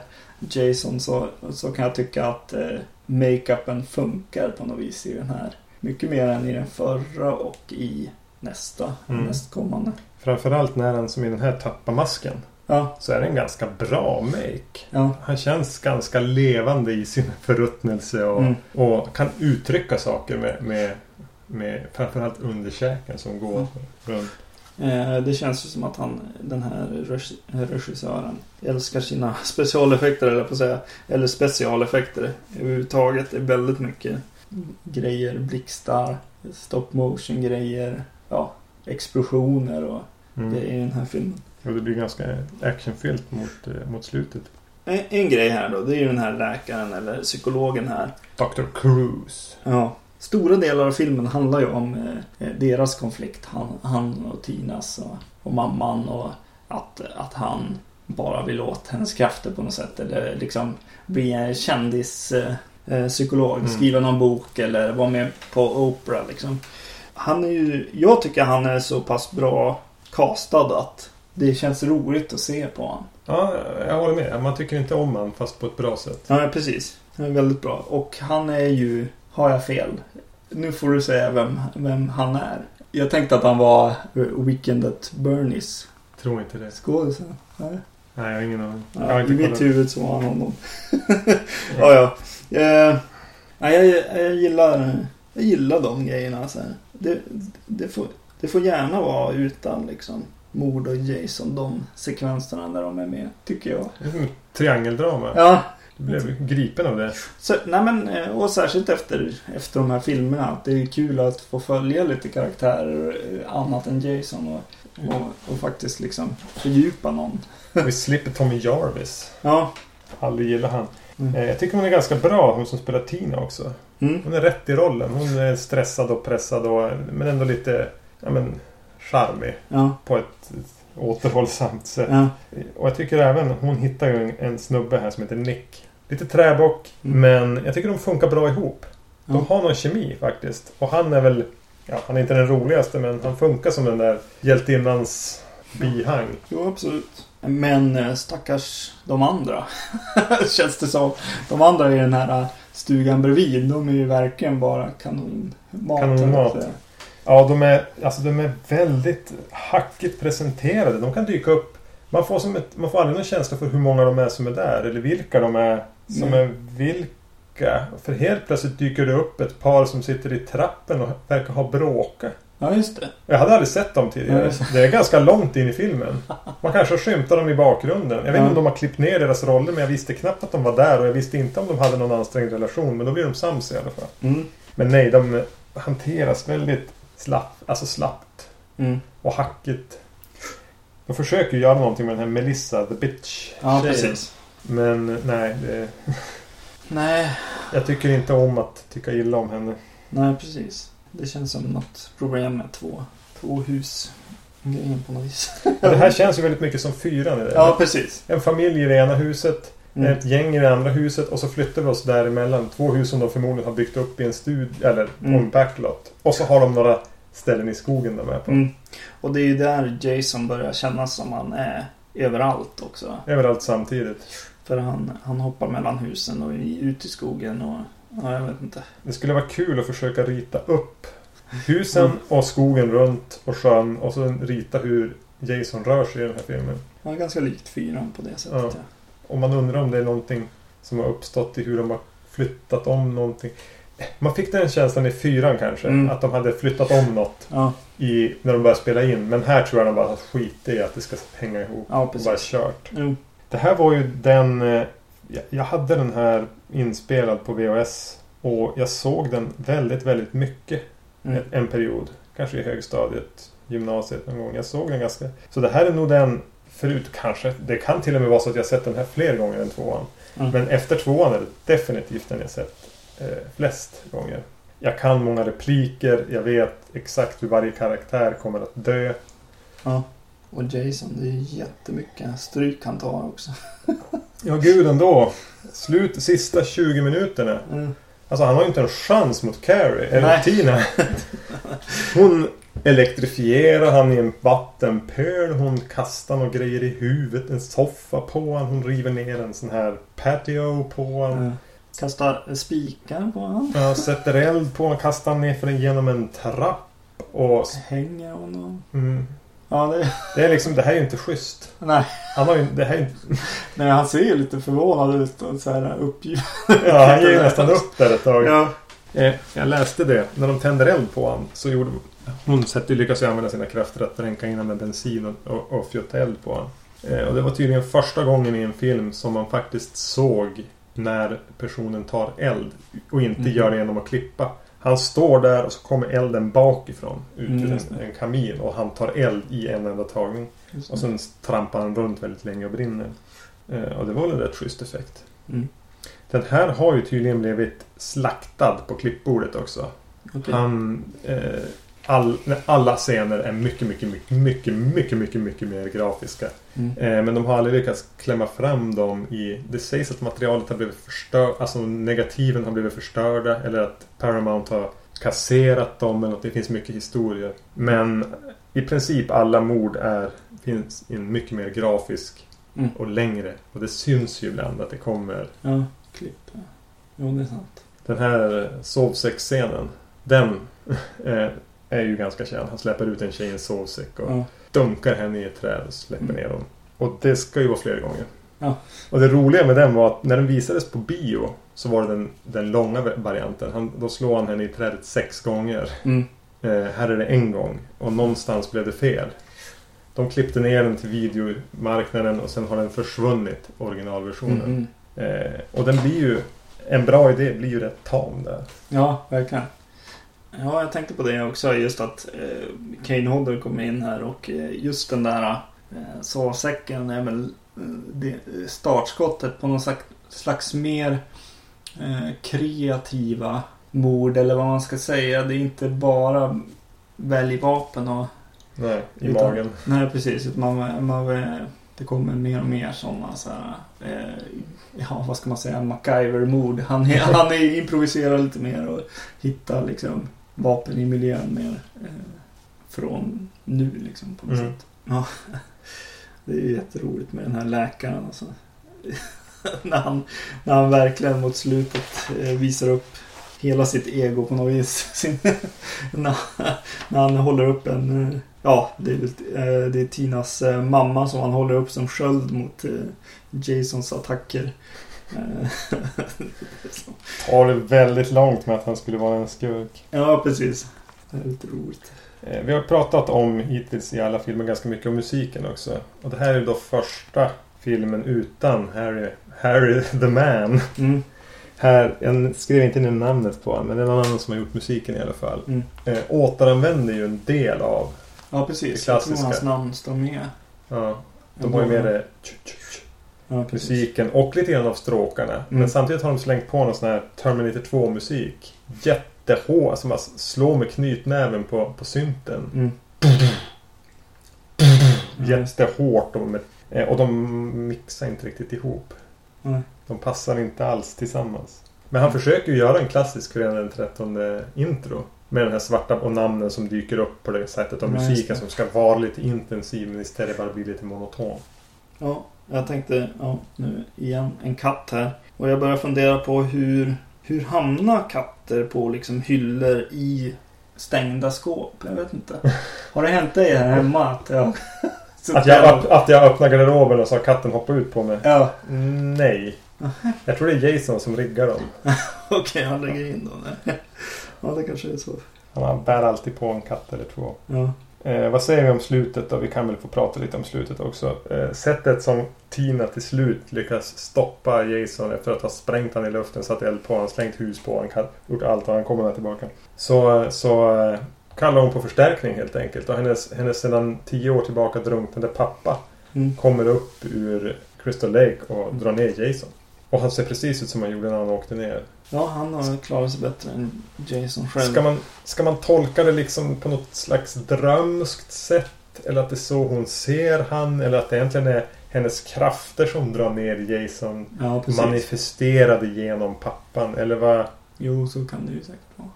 Speaker 2: Jason så, så kan jag tycka att eh, makeupen funkar på något vis i den här. Mycket mer än i den förra och i nästa,
Speaker 1: Mm.
Speaker 2: nästkommande.
Speaker 1: Framförallt när han som i den här tappar masken.
Speaker 2: Ja,
Speaker 1: Så är det en ganska bra make.
Speaker 2: ja,
Speaker 1: Han känns ganska levande i sin förruttnelse och,
Speaker 2: Mm.
Speaker 1: och kan uttrycka saker med, med, med framförallt underkäken som går
Speaker 2: Mm.
Speaker 1: runt.
Speaker 2: Eh, det känns ju som att han, den här regi- regissören, älskar sina specialeffekter eller på att säga. Eller specialeffekter överhuvudtaget. Det är väldigt mycket grejer, blixtar, stop motion grejer, ja, explosioner och
Speaker 1: Mm.
Speaker 2: grejer i den här filmen.
Speaker 1: Och det blir ganska actionfyllt mot, eh, mot slutet.
Speaker 2: En, en grej här då, det är ju den här läkaren eller psykologen här.
Speaker 1: Dr. Cruise.
Speaker 2: Ja. Stora delar av filmen handlar ju om eh, deras konflikt. Han, han och Tinas och, och mamman och att, att han bara vill åt hennes krafter på något sätt. Eller liksom bli en kändis eh, eh, psykolog.
Speaker 1: Mm.
Speaker 2: Skriva någon bok eller vara med på Oprah liksom. Han är ju, jag tycker han är så pass bra castad att det känns roligt att se på honom.
Speaker 1: Ja, jag håller med. Man tycker inte om han fast på ett bra sätt.
Speaker 2: Ja, precis. Han är väldigt bra. Och han är ju... Har jag fel? Nu får du säga vem, vem han är. Jag tänkte att han var Weekend at Bernies
Speaker 1: Tror inte det.
Speaker 2: skådisen. Nej.
Speaker 1: Nej, jag har ingen aning. Jag har
Speaker 2: Ja, I mitt huvud så var han honom. ja, ja. Eh, nej, jag, jag, gillar, jag gillar de grejerna. Så. Det, det, får, det får gärna vara utan liksom mord och Jason. De sekvenserna där de är med. Tycker jag.
Speaker 1: Triangeldrama.
Speaker 2: Ja,
Speaker 1: blev gripen av det.
Speaker 2: Så, nej men, eh, och särskilt efter, efter de här filmerna. Att det är kul att få följa lite karaktärer eh, annat än Jason. Och, och, och faktiskt liksom fördjupa någon.
Speaker 1: Vi slipper Tommy Jarvis.
Speaker 2: Ja.
Speaker 1: Aldrig gillar han.
Speaker 2: Mm.
Speaker 1: Eh, Jag tycker hon är ganska bra, hon som spelar Tina också.
Speaker 2: Mm.
Speaker 1: Hon är rätt i rollen. Hon är stressad och pressad och, men ändå lite ja, men, charmig
Speaker 2: Ja.
Speaker 1: på ett återhållsamt sätt.
Speaker 2: Ja.
Speaker 1: Och jag tycker även, hon hittar ju en, en snubbe här som heter Nick. Lite träbock,
Speaker 2: Mm.
Speaker 1: men jag tycker de funkar bra ihop. De
Speaker 2: Ja.
Speaker 1: har någon kemi faktiskt. Och han är väl, ja han är inte den roligaste men han funkar som den där hjältinnans bihang.
Speaker 2: Jo, absolut. Men eh, stackars de andra. Känns det som. De andra i den här eh, stugan bredvid. De är ju verkligen bara kanonmat.
Speaker 1: Kanonmat. Ja, de är, alltså, de är väldigt hackigt presenterade. De kan dyka upp. Man får, som ett, man får aldrig någon känsla för hur många de är som är där. Eller vilka de är som
Speaker 2: Nej.
Speaker 1: är vilka. För helt plötsligt dyker det upp ett par som sitter i trappen och verkar ha bråkat.
Speaker 2: Ja, just det.
Speaker 1: Jag hade aldrig sett dem tidigare.
Speaker 2: Nej.
Speaker 1: Det är ganska långt in i filmen. Man kanske skymtar dem i bakgrunden. Jag vet inte
Speaker 2: Ja.
Speaker 1: om de har klippt ner deras roller men jag visste knappt att de var där och jag visste inte om de hade någon ansträngd relation. Men då blir de sams i alla fall.
Speaker 2: Mm.
Speaker 1: Men nej, de hanteras väldigt slapp, alltså slappt
Speaker 2: Mm.
Speaker 1: och hackigt. De försöker göra någonting med den här Melissa the Bitch.
Speaker 2: Ja, precis.
Speaker 1: Men nej, det,
Speaker 2: Nej,
Speaker 1: jag tycker inte om att tycka illa om henne.
Speaker 2: nej precis. Det känns som något problem med två, två hus. Grejen på något vis.
Speaker 1: Det här känns ju väldigt mycket som fyran det.
Speaker 2: Ja, precis.
Speaker 1: En familj i det ena huset,
Speaker 2: Mm.
Speaker 1: ett gäng i det andra huset och så flyttar vi oss däremellan. Två hus som de förmodligen har byggt upp i en studie eller på
Speaker 2: Mm.
Speaker 1: en backlot. Och så har de några ställen i skogen de är på.
Speaker 2: Mm. Och det är ju där Jason börjar kännas som han är överallt också.
Speaker 1: Överallt samtidigt.
Speaker 2: För han, han hoppar mellan husen och ut i skogen och... Ja, jag vet inte.
Speaker 1: Det skulle vara kul att försöka rita upp husen och skogen runt och sjön och så rita hur Jason rör sig i den här filmen.
Speaker 2: Han är ganska likt fyran på det sättet.
Speaker 1: Ja.
Speaker 2: Ja.
Speaker 1: Och man undrar om det är någonting som har uppstått i hur de har flyttat om någonting. Man fick den känslan i fyran kanske.
Speaker 2: Mm.
Speaker 1: Att de hade flyttat om något
Speaker 2: Ja,
Speaker 1: i, när de började spela in. Men här tror jag de bara skitit i att det ska hänga ihop.
Speaker 2: ja
Speaker 1: Och bara kört.
Speaker 2: Jo.
Speaker 1: Det här var ju den... eh, jag- hade den här inspelad på VHS. Och jag såg den väldigt, väldigt mycket.
Speaker 2: Mm.
Speaker 1: En, en period. Kanske i högstadiet, gymnasiet någon gång. Jag såg den ganska... Så det här är nog den... Förut kanske. Det kan till och med vara så att jag sett den här fler gånger än tvåan.
Speaker 2: Mm.
Speaker 1: Men efter tvåan är det definitivt den jag sett eh, flest gånger. Jag kan många repliker. Jag vet exakt hur varje karaktär kommer att dö.
Speaker 2: Ja. Och Jason, det är jättemycket stryk han tar också.
Speaker 1: Ja, gud ändå. Slut sista 20 minuterna.
Speaker 2: Mm.
Speaker 1: Alltså han har ju inte en chans mot Carrie. Eller
Speaker 2: Nej.
Speaker 1: Tina. Hon elektrifierar han i en vattenpöl. Hon kastar några grejer i huvudet. En soffa på han. Hon river ner en sån här patio på han.
Speaker 2: Ja. Kastar spikar på honom.
Speaker 1: Ja, sätter eld på honom. Kastar ner för den genom en trapp. Och...
Speaker 2: Hänger honom.
Speaker 1: Mm,
Speaker 2: Ja, det...
Speaker 1: det är liksom, det här är ju inte schysst.
Speaker 2: Nej.
Speaker 1: Han har ju, det här är inte...
Speaker 2: Nej, han ser ju lite förvånad ut och så här uppgiven.
Speaker 1: Ja, han ger ju nästan upp där ett tag.
Speaker 2: Ja.
Speaker 1: Eh, jag läste det. När de tänder eld på honom så gjorde hon sätter, lyckas ju använda sina krafter att dränka in honom med bensin och, och, och fjutta eld på honom. Eh, och det var tydligen första gången i en film som man faktiskt såg när personen tar eld och inte
Speaker 2: Mm.
Speaker 1: gör det genom att klippa. Han står där och så kommer elden bakifrån ut ur
Speaker 2: Mm.
Speaker 1: en, en kamin och han tar eld i en enda tagning. Och sen trampar han runt väldigt länge och brinner. Eh, och det var väl en rätt schysst effekt.
Speaker 2: Mm.
Speaker 1: Den här har ju tydligen blivit slaktad på klippbordet också.
Speaker 2: Okej.
Speaker 1: Han... Eh, all, alla scener är mycket, mycket, mycket, mycket, mycket, mycket, mycket mer grafiska.
Speaker 2: Mm.
Speaker 1: Eh, men de har aldrig lyckats klämma fram dem i... Det sägs att materialet har blivit förstört, alltså negativen har blivit förstörda eller att Paramount har kasserat dem eller att det finns mycket historier. Men i princip alla mord är, finns i en mycket mer grafisk
Speaker 2: Mm.
Speaker 1: och längre. Och det syns ju ibland att det kommer.
Speaker 2: Ja, klipp. Ja. Jo, det är sant.
Speaker 1: Den här eh, sovsäcksscenen. Den eh, är ju ganska känd. Han släpper ut en tjej i en sovsäck och
Speaker 2: Ja.
Speaker 1: Dunkar henne i ett träd och släpper
Speaker 2: Mm.
Speaker 1: ner dem. Och det ska ju vara flera gånger.
Speaker 2: Ja.
Speaker 1: Och det roliga med den var att när den visades på bio så var det den, den långa varianten. Han, då slår han henne i trädet sex gånger.
Speaker 2: Mm.
Speaker 1: Eh, här är det en gång. Och någonstans blev det fel. De klippte ner den till videomarknaden och sen har den försvunnit, originalversionen.
Speaker 2: Mm.
Speaker 1: Eh, och den blir ju... En bra idé blir ju rätt tam där.
Speaker 2: Ja, verkligen. Ja, jag tänkte på det också. Just att eh, Kane Hodder kom in här och eh, just den där eh, sovsäcken är väl eh, startskottet på någon slags, slags mer eh, kreativa mord eller vad man ska säga. Det är inte bara välj vapen och...
Speaker 1: Nej, i
Speaker 2: Utan-
Speaker 1: magen.
Speaker 2: Nej, precis. Man, man, det kommer mer och mer sådana så här, eh, ja, vad ska man säga, MacGyver-mord. Han, är- han är improviserar lite mer och hittar liksom vapen i miljön mer eh, från nu liksom på något
Speaker 1: Mm.
Speaker 2: sätt. Ja. Det är ju jätteroligt med den här läkaren alltså. när, han, när han verkligen mot slutet eh, visar upp hela sitt ego på något vis. Sin, när, när han håller upp en... eh, Ja, det är, det är Tinas mamma som han håller upp som sköld mot Jasons attacker.
Speaker 1: Tar det väldigt långt med att han skulle vara en skurk.
Speaker 2: ja, precis. Det är lite roligt.
Speaker 1: Eh, Vi har pratat om hittills i alla filmer ganska mycket om musiken också. Och det här är då första filmen utan Harry, Harry the Man.
Speaker 2: Mm.
Speaker 1: Här, jag skrev inte ner namnet på honom, men det är någon annan som har gjort musiken i alla fall.
Speaker 2: Mm.
Speaker 1: Eh, återanvänder ju en del av...
Speaker 2: Ja, precis.
Speaker 1: Det
Speaker 2: Jag tror
Speaker 1: klassiska.
Speaker 2: hans namn står med.
Speaker 1: Ja, de har ju med det,
Speaker 2: Ja,
Speaker 1: musiken och lite grann av stråkarna.
Speaker 2: Mm.
Speaker 1: Men samtidigt har de slängt på någon sån här Terminator 2-musik. Jättehård, som bara slår med knytnäven på, på synten.
Speaker 2: Mm.
Speaker 1: Jättehårt. Och, med, eh, och de mixar inte riktigt ihop.
Speaker 2: Nej.
Speaker 1: De passar inte alls tillsammans. Men han försöker ju göra en klassisk Fredagen den 13 intro. Med den här svarta och namnen som dyker upp på det sättet. Och musiken som ska vara lite intensiv men istället bara blir lite monoton.
Speaker 2: Ja, jag tänkte, ja, nu igen, en katt här. Och jag börjar fundera på hur, hur hamnar katter på liksom hyllor i stängda skåp? Jag vet inte. Har det hänt dig här hemma att jag...
Speaker 1: Att jag, att jag öppnar garderoben och så har katten hoppat ut på mig.
Speaker 2: Ja,
Speaker 1: Nej. Jag tror det är Jason som riggar dem.
Speaker 2: okej, han lägger in dem där. Ja, det kanske är så.
Speaker 1: Han bär alltid på en katt eller två.
Speaker 2: Ja.
Speaker 1: Eh, vad säger vi om slutet då? Vi kan väl få prata lite om slutet också. Eh, sättet som Tina till slut lyckas stoppa Jason efter att ha sprängt han i luften, satt eld på honom, slängt hus på honom, gjort allt och han kommer tillbaka. Så, så eh, kallar hon på förstärkning helt enkelt. Och hennes, hennes sedan tio år tillbaka drunknade pappa
Speaker 2: Mm.
Speaker 1: kommer upp ur Crystal Lake och drar ner Jason. Och han ser precis ut som han gjorde när han åkte ner.
Speaker 2: ja, han har klarat sig bättre än Jason själv.
Speaker 1: Ska man, ska man tolka det liksom på något slags drömskt sätt? Eller att det är så hon ser han? Eller att det egentligen är hennes krafter som drar ner Jason
Speaker 2: Ja,
Speaker 1: manifesterade genom pappan? Eller vad?
Speaker 2: Jo, så kan det ju säkert vara.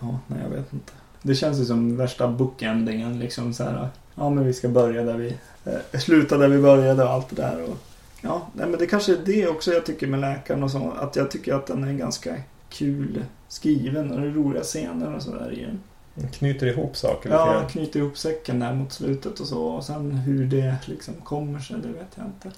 Speaker 2: Ja, nej jag vet inte. Det känns ju som värsta bookendingen liksom så här. Ja, men vi ska börja där vi eh, sluta där vi började och allt det där. Och, ja, nej, men det kanske är det också jag tycker med läkaren och så. Att jag tycker att den är ganska kul skriven och det är roliga scener och sådär i den.
Speaker 1: Den knyter ihop saker lite
Speaker 2: Ja, knyter ihop säcken där mot slutet och så. Och sen hur det liksom kommer sig, det vet jag inte.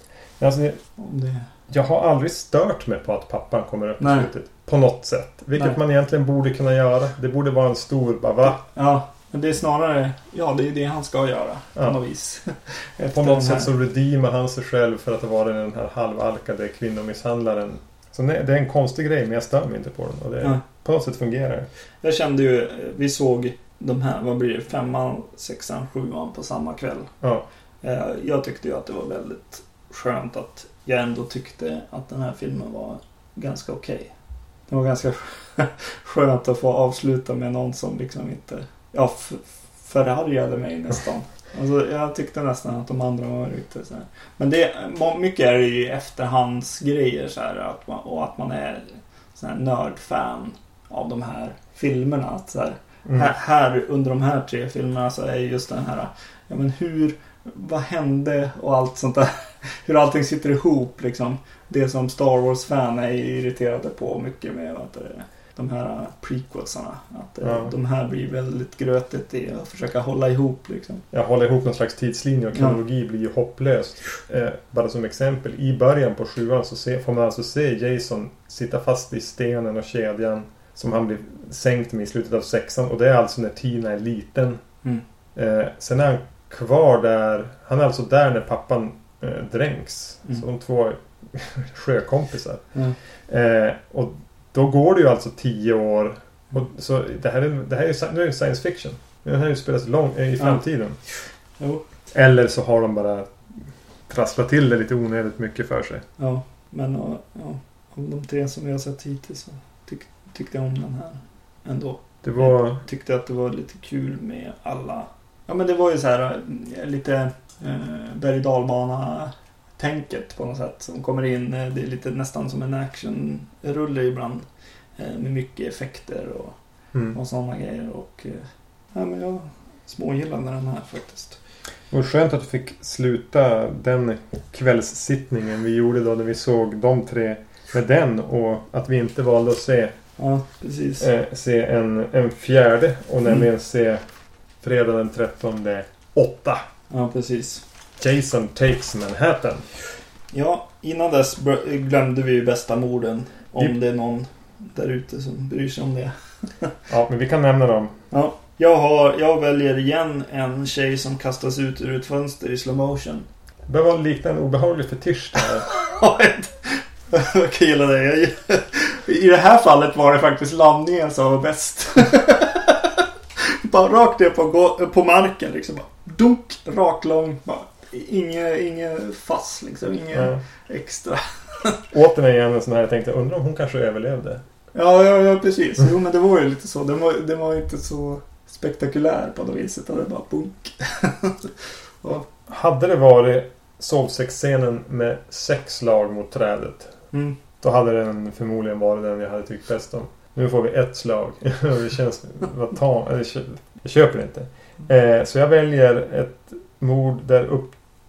Speaker 1: Alltså,
Speaker 2: Om det...
Speaker 1: jag har aldrig stört mig på att pappan kommer upp i
Speaker 2: Nej.
Speaker 1: slutet. På något sätt. Vilket
Speaker 2: Nej.
Speaker 1: man egentligen borde kunna göra. Det borde vara en stor bara va?
Speaker 2: Ja, men det är snarare... Ja, det är det han ska göra.
Speaker 1: Ja.
Speaker 2: På något vis.
Speaker 1: På något sätt så redeemar han sig själv för att ha varit den här halvalkade kvinnomisshandlaren. Så det är en konstig grej men jag stör mig inte på den. Och det,
Speaker 2: Ja.
Speaker 1: På något sätt fungerar det.
Speaker 2: Jag kände ju... Vi såg de här, vad blir det? Femman, sexan, sjuan på samma kväll.
Speaker 1: Ja.
Speaker 2: Eh, Jag tyckte ju att det var väldigt skönt att jag ändå tyckte att den här filmen var ganska okej. Det var ganska skönt att få avsluta med någon som liksom inte ja, förargade mig nästan. Alltså, jag tyckte nästan att de andra var lite så här. Men det, mycket är det ju efterhandsgrejer så här, att man, och att man är sån här nördfan av de här filmerna. Att så här,
Speaker 1: Mm.
Speaker 2: här, här under de här tre filmerna så är just den här Ja men hur Vad hände och allt sånt där Hur allting sitter ihop liksom Det som Star Wars-fan är irriterade på mycket med heter det, De här prequelsarna Att eh,
Speaker 1: Ja.
Speaker 2: de här blir väldigt grötigt i att försöka hålla ihop liksom
Speaker 1: Jag håller ihop någon slags tidslinje och
Speaker 2: Ja.
Speaker 1: kronologi blir ju hopplöst. Eh, bara som exempel. I början på sjuan så se, får man alltså se Jason sitta fast i stenen och kedjan. Som han blir sänkt med i slutet av sexan. Och det är alltså när Tina är liten.
Speaker 2: Mm.
Speaker 1: Eh, sen är han kvar där. Han är alltså där när pappan eh, dränks.
Speaker 2: Mm.
Speaker 1: Så de två sjökompisar.
Speaker 2: Ja.
Speaker 1: Eh, och då går det ju alltså tio år. Så det här är, det här är, nu är science fiction. Det här utspelas lång, eh, i
Speaker 2: Ja.
Speaker 1: framtiden.
Speaker 2: Jo,
Speaker 1: Eller så har de bara trasslat till det lite onödigt mycket för sig.
Speaker 2: ja Men ja, de tre som vi har sett hittills så tyck, tyckte jag om den här ändå
Speaker 1: Det var...
Speaker 2: tyckte att det var lite kul med alla. Ja men det var ju så här eh, lite eh, berg och dalbana tänket på något sätt som kommer in. Eh, Det är lite nästan som en actionrulle ibland. Eh, med mycket effekter och,
Speaker 1: Mm.
Speaker 2: och sådana grejer. Och, eh, ja, men jag smågillade den här faktiskt.
Speaker 1: Var skönt att du fick sluta den kvällssittningen vi gjorde då när vi såg de tre med den och att vi inte valde att se,
Speaker 2: Ja,
Speaker 1: eh, se en, en fjärde och nämligen se fredag den 13 8.
Speaker 2: Ja, precis.
Speaker 1: Jason Takes Manhattan.
Speaker 2: Ja, innan dess glömde vi ju bästa morden. Om
Speaker 1: Vi-
Speaker 2: det är någon där ute som bryr sig om det.
Speaker 1: Ja, men vi kan nämna dem.
Speaker 2: Ja, jag, har, jag väljer igen en tjej som kastas ut ur ett fönster i slow motion.
Speaker 1: Det behöver vara likna en obehaglig fetisch där.
Speaker 2: jag kan gilla det. I det här fallet var det faktiskt landningen som var bäst. bara rakt ner på, på marken liksom. Dunk, raklång. Bara, inget, inget fass liksom. Inget
Speaker 1: Ja.
Speaker 2: extra.
Speaker 1: Återigen en sån här jag tänkte, undrar om hon kanske överlevde.
Speaker 2: Ja, ja, ja precis. Jo, men det var ju lite så. Den var, den var inte så spektakulär på det viset. Det bara bunk.
Speaker 1: Hade det varit sovsexscenen med sex slag mot trädet.
Speaker 2: Mm.
Speaker 1: Då hade den förmodligen varit den jag hade tyckt bäst om. Nu får vi ett slag. det känns... Vad ta, jag köper inte. Eh, så jag väljer ett mord där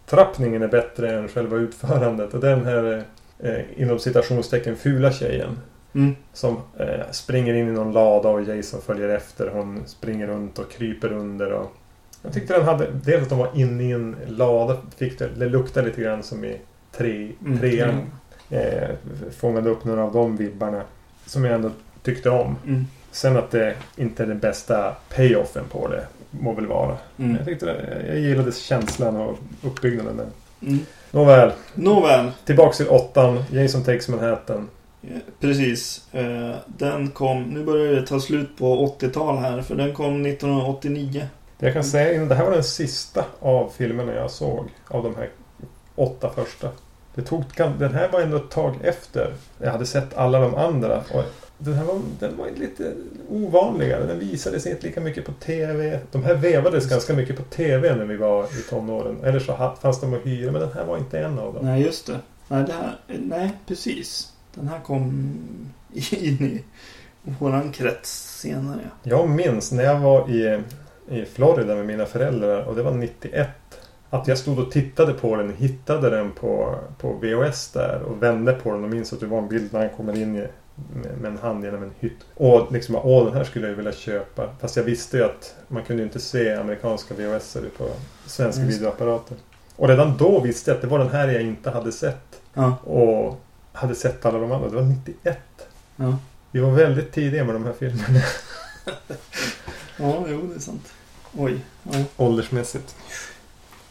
Speaker 1: upptrappningen är bättre än själva utförandet. Och den här eh, inom citationstecken fula tjejen.
Speaker 2: Mm.
Speaker 1: Som eh, springer in i någon lada och Jason följer efter. Hon springer runt och kryper under. Och jag tyckte den hade... Dels att de var inne i en lada. Fick det, det luktade lite grann som i tre,
Speaker 2: Mm.
Speaker 1: trean. Eh, fångade upp några av de vibbarna. Som jag ändå tyckte om.
Speaker 2: Mm.
Speaker 1: Sen att det inte är den bästa payoffen på det. Må väl vara.
Speaker 2: Mm.
Speaker 1: Jag, tyckte det, jag gillade känslan och uppbyggnaden.
Speaker 2: Mm.
Speaker 1: Nåväl.
Speaker 2: Nåväl.
Speaker 1: Tillbaks till åttan. Jason Takes Manhattan.
Speaker 2: Precis. Eh, Den kom, nu börjar det ta slut på 80-tal här, för den kom 1989.
Speaker 1: Det jag kan säga är det här var den sista av filmerna jag såg. Av de här åtta första. Det tog, den här var ändå ett tag efter. Jag hade sett alla de andra. Och den här var, den var lite ovanligare. Den visades inte lika mycket på TV. De här vevades ganska mycket på TV när vi var i tonåren. Eller så fanns de att hyra. Men den här var inte en av dem.
Speaker 2: Nej, just det. Nej, det här, nej, precis. Den här kom in i våran krets senare.
Speaker 1: Jag minns när jag var i, i Florida med mina föräldrar och det var 91. Att jag stod och tittade på den, hittade den på, på VHS där och vände på den och minns att det var en bild när han kommer in i, med, en hand genom en hytt. Och liksom åh den här skulle jag ju vilja köpa. Fast jag visste ju att man kunde inte se amerikanska VHS på svenska
Speaker 2: Just.
Speaker 1: videoapparater. Och redan då visste jag att det var den här jag inte hade sett.
Speaker 2: Ja.
Speaker 1: Och hade sett alla de andra. Det var 91.
Speaker 2: Ja.
Speaker 1: Vi var väldigt tidiga med de här filmerna.
Speaker 2: Ja, jo det är sant. Oj. Ja.
Speaker 1: Åldersmässigt.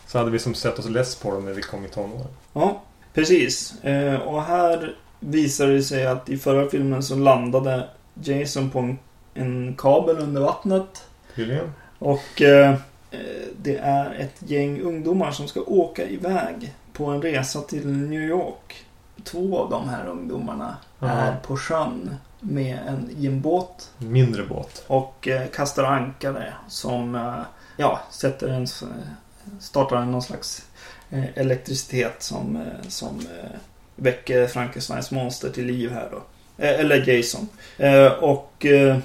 Speaker 1: Så hade vi som sett oss less på dem när vi kom i tonåren.
Speaker 2: Ja, precis. Eh, och här visar det sig att i förra filmen så landade Jason på en, en kabel under vattnet.
Speaker 1: Tydligen.
Speaker 2: Och eh, eh, det är ett gäng ungdomar som ska åka iväg på en resa till New York. Två av de här ungdomarna
Speaker 1: Aha.
Speaker 2: är på sjön med en, i en båt
Speaker 1: mindre båt.
Speaker 2: och eh, kastar ankare som eh, ja, sätter en, startar någon slags eh, elektricitet som, eh, som väcker Frankensteins monster till liv här då. Eh, eller Jason. Eh, och eh,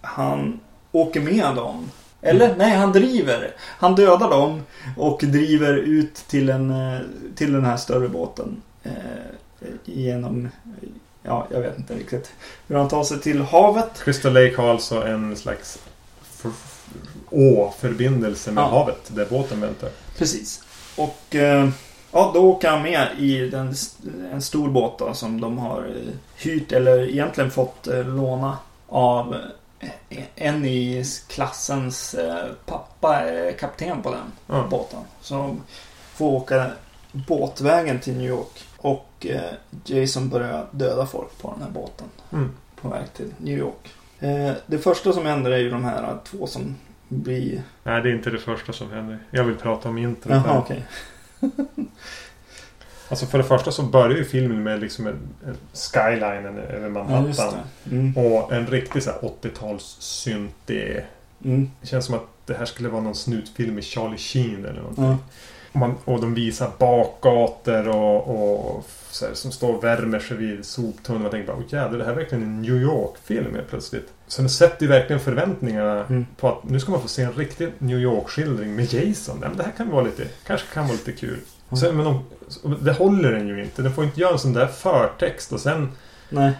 Speaker 2: han åker med dem. Eller nej, han driver. Han dödar dem och driver ut till, en, till den här större båten. Genom, ja, jag vet inte riktigt hur han tar sig till havet.
Speaker 1: Crystal Lake har alltså en slags å-förbindelse med
Speaker 2: Ja.
Speaker 1: havet där båten väntar.
Speaker 2: Precis. Och eh, ja, då åker han med i den, en stor båt då, som de har eh, hyrt eller egentligen fått eh, låna av eh, en i klassens pappa är kapten på den
Speaker 1: Ja.
Speaker 2: båten. Så de får åka båtvägen till New York. Och Jason börjar döda folk på den här båten
Speaker 1: Mm.
Speaker 2: på väg till New York. Det första som händer är ju de här två som blir...
Speaker 1: Nej, det är inte det första som händer. Jag vill prata om introt.
Speaker 2: Jaha, okej.
Speaker 1: Alltså för det första så börjar ju filmen med liksom en, en skylinen över
Speaker 2: Ja,
Speaker 1: Manhattan.
Speaker 2: det. Mm.
Speaker 1: och en riktig så här 80-tals synti.
Speaker 2: Mm.
Speaker 1: Det känns som att det här skulle vara någon snutfilm med Charlie Sheen eller någonting.
Speaker 2: Ja.
Speaker 1: Och, man, och de visar bakgator och, och här, som står och värmer sig vid soptunnan. Man tänker bara, åh jävlar, det här är verkligen en New York-film helt plötsligt. Så den sätter ju verkligen förväntningarna
Speaker 2: Mm.
Speaker 1: på att nu ska man få se en riktig New York-skildring med Jason. Ja, men det här kan vara lite, kanske kan vara lite kul.
Speaker 2: Mm.
Speaker 1: Sen, men de, det håller den ju inte. Den får inte göra en sån där förtext och sen
Speaker 2: Nej.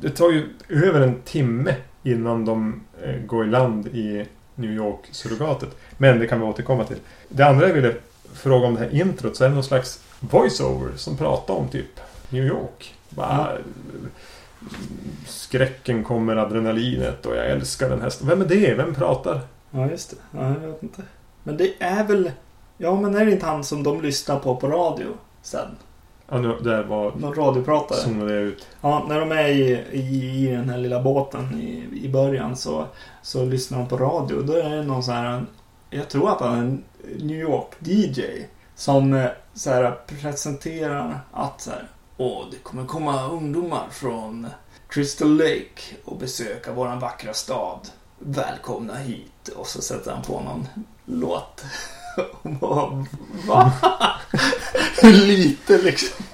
Speaker 1: det tar ju över en timme innan de eh, går i land i New York-surrogatet. Men det kan vi återkomma till. Det andra jag ville fråga om det här introt så är det någon slags voiceover som pratar om typ New York. Bara, Skräcken kommer adrenalinet och jag älskar den hästen. Vem är det? Vem pratar?
Speaker 2: Ja, just det. Ja, jag vet inte. Men det är väl... Ja, men är det inte han som de lyssnar på på radio sen?
Speaker 1: Ja, nu, där var
Speaker 2: Någon radiopratare?
Speaker 1: zonade jag ut.
Speaker 2: Ja, när de är i, i, i den här lilla båten i, i början så, så lyssnar de på radio. Då är det någon så här... Jag tror att han är en New York-DJ. Som eh, så här presenterar att så här... Åh, det kommer komma ungdomar från Crystal Lake och besöka våran vackra stad. Välkomna hit. Och så sätter han på någon låt. Och bara, Va? Lite liksom.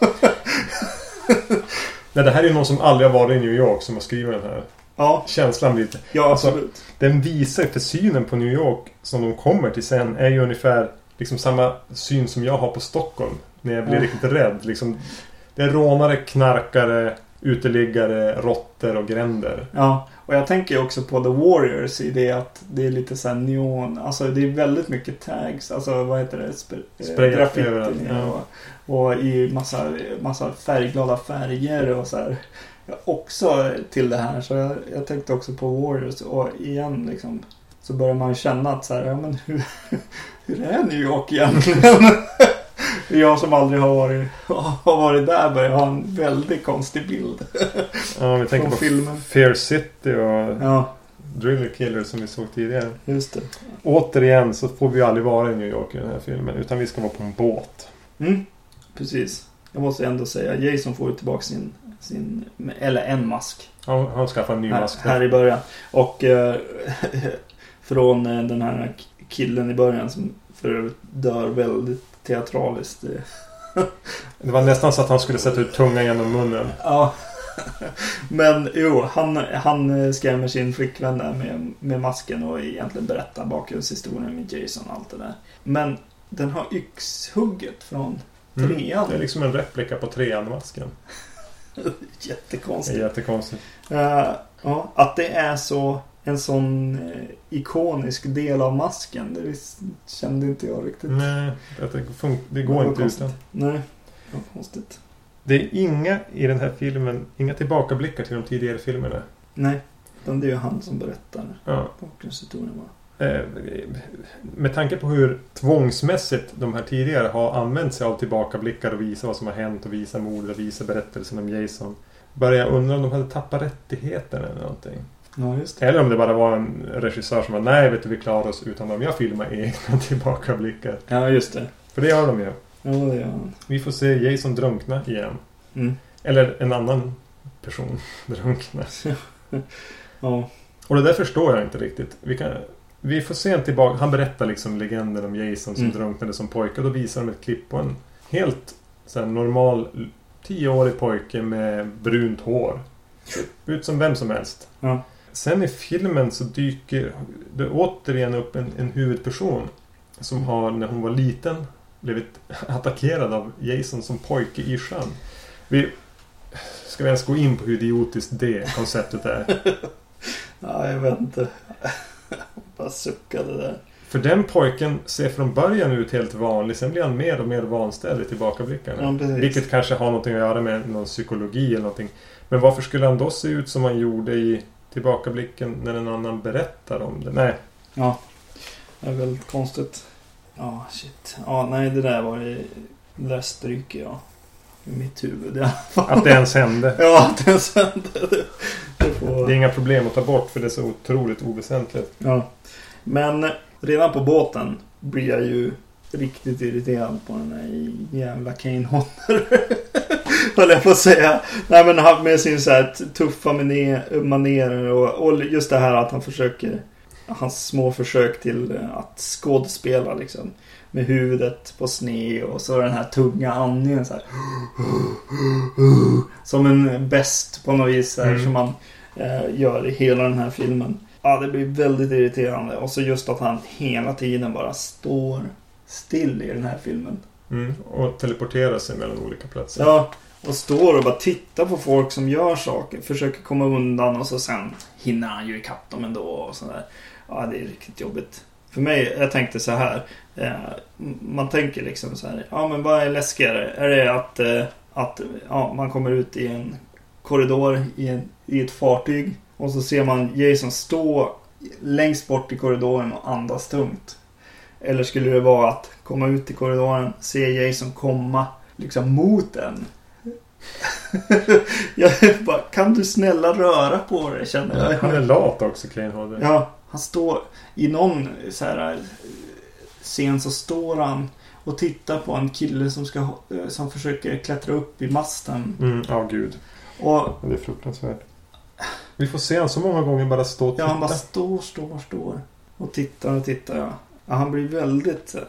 Speaker 1: Nej, det här är någon som aldrig har varit i New York som har skrivit den här.
Speaker 2: Ja,
Speaker 1: Känslan blir lite...
Speaker 2: ja
Speaker 1: Alltså,
Speaker 2: absolut.
Speaker 1: Den visar för synen på New York som de kommer till sen är ju ungefär liksom samma syn som jag har på Stockholm. När jag blir
Speaker 2: Ja.
Speaker 1: riktigt rädd. Liksom, det är rånare, knarkare, uteliggare, råttor och gränder.
Speaker 2: Ja, och jag tänker också på The Warriors i det att det är lite så neon. Alltså det är väldigt mycket tags. Alltså vad heter det? Sp- eh,
Speaker 1: Sprayat
Speaker 2: graffiti
Speaker 1: överallt, ja.
Speaker 2: och, och i massa, massa färgglada färger och så här. Också till det här. Så jag, jag tänkte också på Warriors och igen liksom. Så börjar man känna att så här, ja men hur, hur är New York egentligen? Jag som aldrig har varit, har varit där börjar ha en väldigt konstig bild
Speaker 1: Ja, vi tänker på
Speaker 2: filmen.
Speaker 1: Fear City och
Speaker 2: Ja,
Speaker 1: Driller Killer som vi såg tidigare.
Speaker 2: just det.
Speaker 1: Återigen så får vi ju aldrig vara i New York i den här filmen. Utan vi ska vara på en båt.
Speaker 2: Mm, precis. Jag måste ändå säga, Jason får ju tillbaka sin, sin eller en mask.
Speaker 1: Han, han skaffar en ny
Speaker 2: Här,
Speaker 1: mask.
Speaker 2: här i början. Och eh, från eh, den här killen i början som för övrigt dör väldigt teatraliskt.
Speaker 1: Det var nästan så att han skulle sätta ut tungan genom munnen.
Speaker 2: Ja. Men jo, han, han skrämmer sin flickvän där med, med masken och egentligen berättar bakgrundshistorien med Jason och allt det där. Men den har yxhugget från
Speaker 1: Mm.
Speaker 2: trean.
Speaker 1: Det är liksom en replika på trean-masken.
Speaker 2: Jättekonstigt.
Speaker 1: jättekonstigt.
Speaker 2: Eh, ja, att det är så en sån eh, ikonisk del av masken. Det kände inte jag riktigt.
Speaker 1: Nej, det, det går inte
Speaker 2: konstigt.
Speaker 1: utan.
Speaker 2: Nej, det var konstigt.
Speaker 1: Det är inga i den här filmen, inga tillbakablickar till de tidigare filmerna.
Speaker 2: Nej, utan det är ju han som berättar
Speaker 1: Ja.
Speaker 2: bakgrundshistorien. va?
Speaker 1: Eh, med tanke på hur tvångsmässigt de här tidigare har använt sig av tillbakablickar och visa vad som har hänt och visa mordet och visa berättelsen om Jason. Börjar jag undra om de hade tappat rättigheterna eller någonting.
Speaker 2: Ja.
Speaker 1: Eller om det bara var en regissör som var nej vet du vi klarar oss utan dem. Jag filmar egna tillbakablickar.
Speaker 2: Ja, just det.
Speaker 1: För det gör de ju.
Speaker 2: Ja, det gör han.
Speaker 1: Vi får se Jason drunkna igen.
Speaker 2: Mm.
Speaker 1: Eller en annan person drunkna.
Speaker 2: Ja.
Speaker 1: Och det där förstår jag inte riktigt. Vi, kan, vi får se en tillbaka. Han berättar liksom legenden om Jason som
Speaker 2: Mm.
Speaker 1: drunknade som pojke. Och då visar de ett klipp på en helt så här, normal tioårig pojke med brunt hår. Ut som vem som helst.
Speaker 2: Ja.
Speaker 1: Sen i filmen så dyker det återigen upp en, en huvudperson. Som har, när hon var liten, blivit attackerad av Jason som pojke i sjön. Vi, ska vi ens gå in på hur idiotiskt det konceptet är?
Speaker 2: ja, jag vet inte. Bara suckade där.
Speaker 1: För den pojken ser från början ut helt vanlig. Sen blir han mer och mer vanställd i tillbakablickarna.
Speaker 2: Ja, precis.
Speaker 1: Vilket kanske har något att göra med någon psykologi eller någonting. Men varför skulle han då se ut som han gjorde i tillbakablicken när en annan berättar om det? Nej,
Speaker 2: Ja. Det är väldigt konstigt. Ja, shit. Ja, nej, det där var ju... Det där stryker jag. I mitt huvud i alla fall.
Speaker 1: att det ens hände.
Speaker 2: Ja, att det sen... Det, det
Speaker 1: Det
Speaker 2: får...
Speaker 1: är inga problem att ta bort för det är så otroligt oväsentligt.
Speaker 2: Ja. Men redan på båten blir jag ju riktigt irriterad på den här jävla Kane Hodder. Höll jag på att säga. Nej men han med sin så här tuffa mané- manérer och, och just det här att han försöker Hans små försök till eh, att skådespela liksom. Med huvudet på sne och så den här tunga andningen så här. Som en bäst på något vis här,
Speaker 1: Mm.
Speaker 2: som man eh, gör i hela den här filmen. Ja, det blir väldigt irriterande. Och så just att han hela tiden bara står still i den här filmen.
Speaker 1: Mm. Och teleportera sig mellan olika platser.
Speaker 2: Ja, och står och bara tittar på folk som gör saker. Försöker komma undan och så sen hinner han ju ikapp dem ändå och sådär. Ja, det är riktigt jobbigt. För mig, jag tänkte så här. Eh, man tänker liksom så här. Ja, men vad är läskigare? Är det att, eh, att ja, man kommer ut i en korridor i, en, i ett fartyg och så ser man Jason stå längst bort i korridoren och andas tungt. Eller skulle det vara att komma ut i korridoren, se Jason komma liksom mot en. jag bara, kan du snälla röra på dig känner jag.
Speaker 1: Han är lat också, Hodder.
Speaker 2: Ja, han står i någon så här eh, scen så står han och tittar på en kille som, ska, eh, som försöker klättra upp i masten.
Speaker 1: Mm, ja gud.
Speaker 2: Och
Speaker 1: Det är fruktansvärt. Vi får se han så många gånger bara stå och
Speaker 2: ja, han bara
Speaker 1: titta.
Speaker 2: står, står, står. Och tittar och tittar. Ja. Ja, han blir väldigt... eh,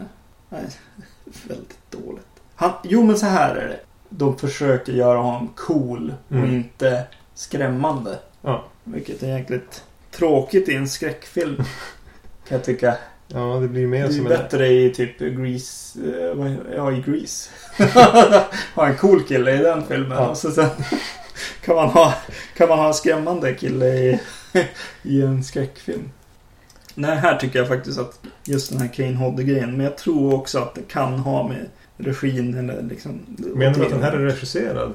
Speaker 2: Nej, väldigt dåligt. Han, jo, men så här är det. De försöker göra honom cool och
Speaker 1: Mm.
Speaker 2: inte skrämmande.
Speaker 1: Ja.
Speaker 2: Vilket är jäkligt tråkigt i en skräckfilm. Kan jag tycka.
Speaker 1: Ja, det blir
Speaker 2: Det
Speaker 1: mer
Speaker 2: är ju
Speaker 1: som en...
Speaker 2: bättre i typ Grease. eh, Ja, i Grease. ha en cool kille i den filmen.
Speaker 1: Ja.
Speaker 2: Och så sen kan man ha, kan man ha en skrämmande kille i, i en skräckfilm. Nej, här tycker jag faktiskt att just den här Kane Hodder-grejen. Men jag tror också att det kan ha med regin eller liksom...
Speaker 1: Menar du att den här är regisserad?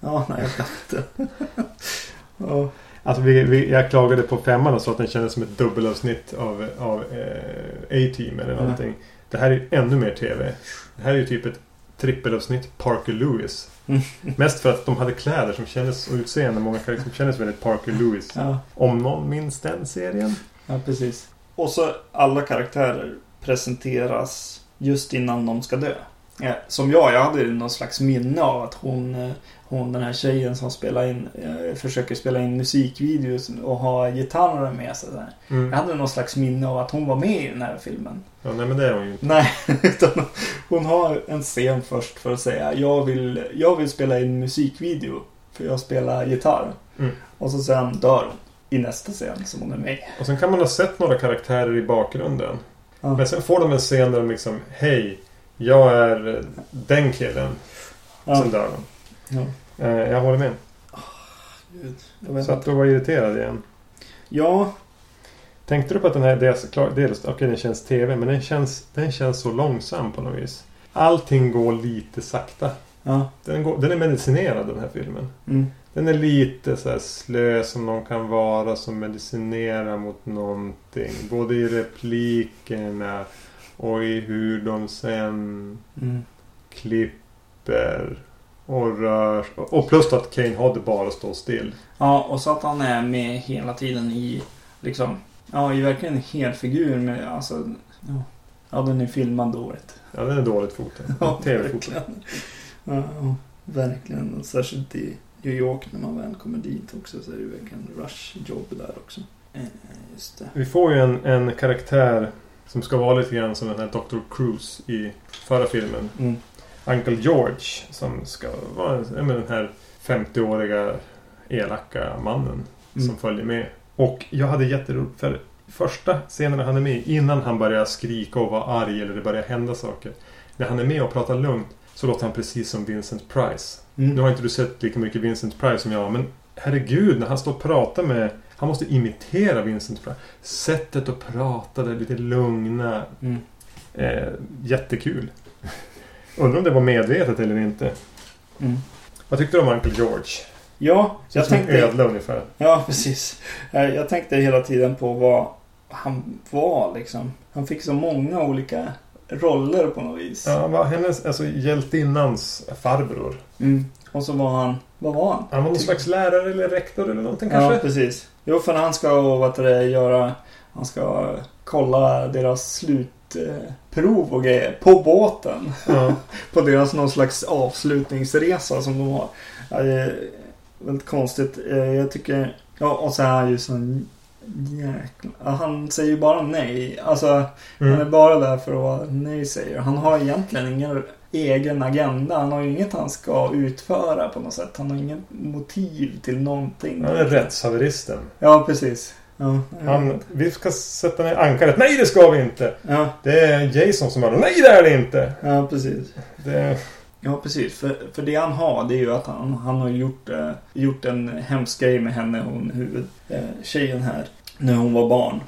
Speaker 2: Ja, nej, jag vet inte. ja,
Speaker 1: Alltså vi, vi, jag klagade på femman och sa att den kändes som ett dubbelavsnitt av, av eh, A-Team eller
Speaker 2: Mm.
Speaker 1: någonting. Det här är ännu mer TV. Det här är ju typ ett trippelavsnitt Parker Lewis.
Speaker 2: Mm.
Speaker 1: Mest för att de hade kläder som kändes och utseende. Många kläder som kändes väldigt Parker Lewis.
Speaker 2: ja.
Speaker 1: Om någon minns den serien.
Speaker 2: Ja, precis. Och så alla karaktärer presenteras just innan de ska dö. Som jag, jag hade någon slags minne av att hon, eh, hon den här tjejen som spelar in, eh, försöker spela in musikvideos och ha gitarrer med sig. Där.
Speaker 1: Mm.
Speaker 2: Jag hade någon slags minne av att hon var med i den här filmen.
Speaker 1: Ja, nej men det är hon ju inte.
Speaker 2: Nej, utan hon har en scen först för att säga jag vill, jag vill spela in musikvideo för jag spelar gitarr.
Speaker 1: Mm.
Speaker 2: Och så sen dör hon i nästa scen som hon är med.
Speaker 1: Och sen kan man ha sett några karaktärer i bakgrunden.
Speaker 2: Ja.
Speaker 1: Men sen får de en scen där de liksom Hej, jag är den killen.
Speaker 2: Ja.
Speaker 1: Sen dör de.
Speaker 2: Ja.
Speaker 1: Eh, jag håller med.
Speaker 2: Gud, jag vet
Speaker 1: Så att du var irriterad igen.
Speaker 2: Ja,
Speaker 1: Tänkte du på att den här dels, klar- dels okej den känns TV men den känns, den känns så långsam på något vis. Allting går lite sakta.
Speaker 2: ja.
Speaker 1: Den, går, den är medicinerad den här filmen.
Speaker 2: Mm.
Speaker 1: Den är lite så slö som någon kan vara som medicinerar mot någonting. Både i replikerna och i hur de sen
Speaker 2: Mm.
Speaker 1: klipper och rör Och plus att Kane Hodder bara står still.
Speaker 2: Ja, och så att han är med hela tiden i liksom... Ja, i verkligen en helfigur med alltså... Ja, ja den är filmad dåligt.
Speaker 1: Ja, den är dåligt fotad.
Speaker 2: Ja,
Speaker 1: TV-fotad.
Speaker 2: Ja, verkligen. Särskilt i New York när man väl kommer dit också så är det verkligen rush-jobb där också. Eh, Just det.
Speaker 1: Vi får ju en, en karaktär som ska vara lite grann som den här Dr. Cruise i förra filmen.
Speaker 2: Mm.
Speaker 1: Uncle George som ska vara men den här 50-åriga elaka mannen
Speaker 2: Mm.
Speaker 1: som följer med. Och jag hade jätteroligt för första scenen han är med innan han börjar skrika och vara arg eller det börjar hända saker. När han är med och pratar lugnt så låter han precis som Vincent Price.
Speaker 2: Mm.
Speaker 1: Nu har inte du sett lika mycket Vincent Price som jag men herregud när han står och pratar med han måste imitera Vincent Price. Sättet att prata, det lite lugna.
Speaker 2: Mm.
Speaker 1: Eh, jättekul. Undrar om det var medvetet eller inte.
Speaker 2: Mm.
Speaker 1: Vad tyckte du om Uncle George?
Speaker 2: Ja,
Speaker 1: Ser
Speaker 2: jag
Speaker 1: som
Speaker 2: tänkte...
Speaker 1: ödla ungefär.
Speaker 2: Ja, precis. Eh, Jag tänkte hela tiden på vad han var liksom. Han fick så många olika roller på något vis.
Speaker 1: Ja, han var hennes, alltså hjältinnans farbror.
Speaker 2: Mm. Och så var han... Vad var han?
Speaker 1: Han var någon slags lärare eller rektor eller någonting
Speaker 2: Ja,
Speaker 1: kanske?
Speaker 2: precis. Jo, för han ska vad det, göra... Han ska kolla deras slutprov och grejer på båten.
Speaker 1: Ja.
Speaker 2: På deras någon slags avslutningsresa som de har. Ja, det är väldigt konstigt. Eh, Jag tycker... Ja, och så är han ju sån jäkla... ja, Han säger ju bara nej. Alltså, han är
Speaker 1: Mm.
Speaker 2: bara där för att vara nej-säger. Han har egentligen ingen egen agenda. Han har ju inget han ska utföra på något sätt. Han har inget motiv till någonting.
Speaker 1: Han är rättshaveristen.
Speaker 2: Ja, precis. Ja,
Speaker 1: Han, vi ska sätta ner ankaret. Nej, det ska vi inte!
Speaker 2: ja,
Speaker 1: Det är Jason som bara Nej, det är det inte!
Speaker 2: ja, precis.
Speaker 1: Det,
Speaker 2: Ja, precis. För, för det han har, det är ju att han, han har gjort, eh, gjort en hemsk grej med henne, hon huvudtjejen här, när hon var barn.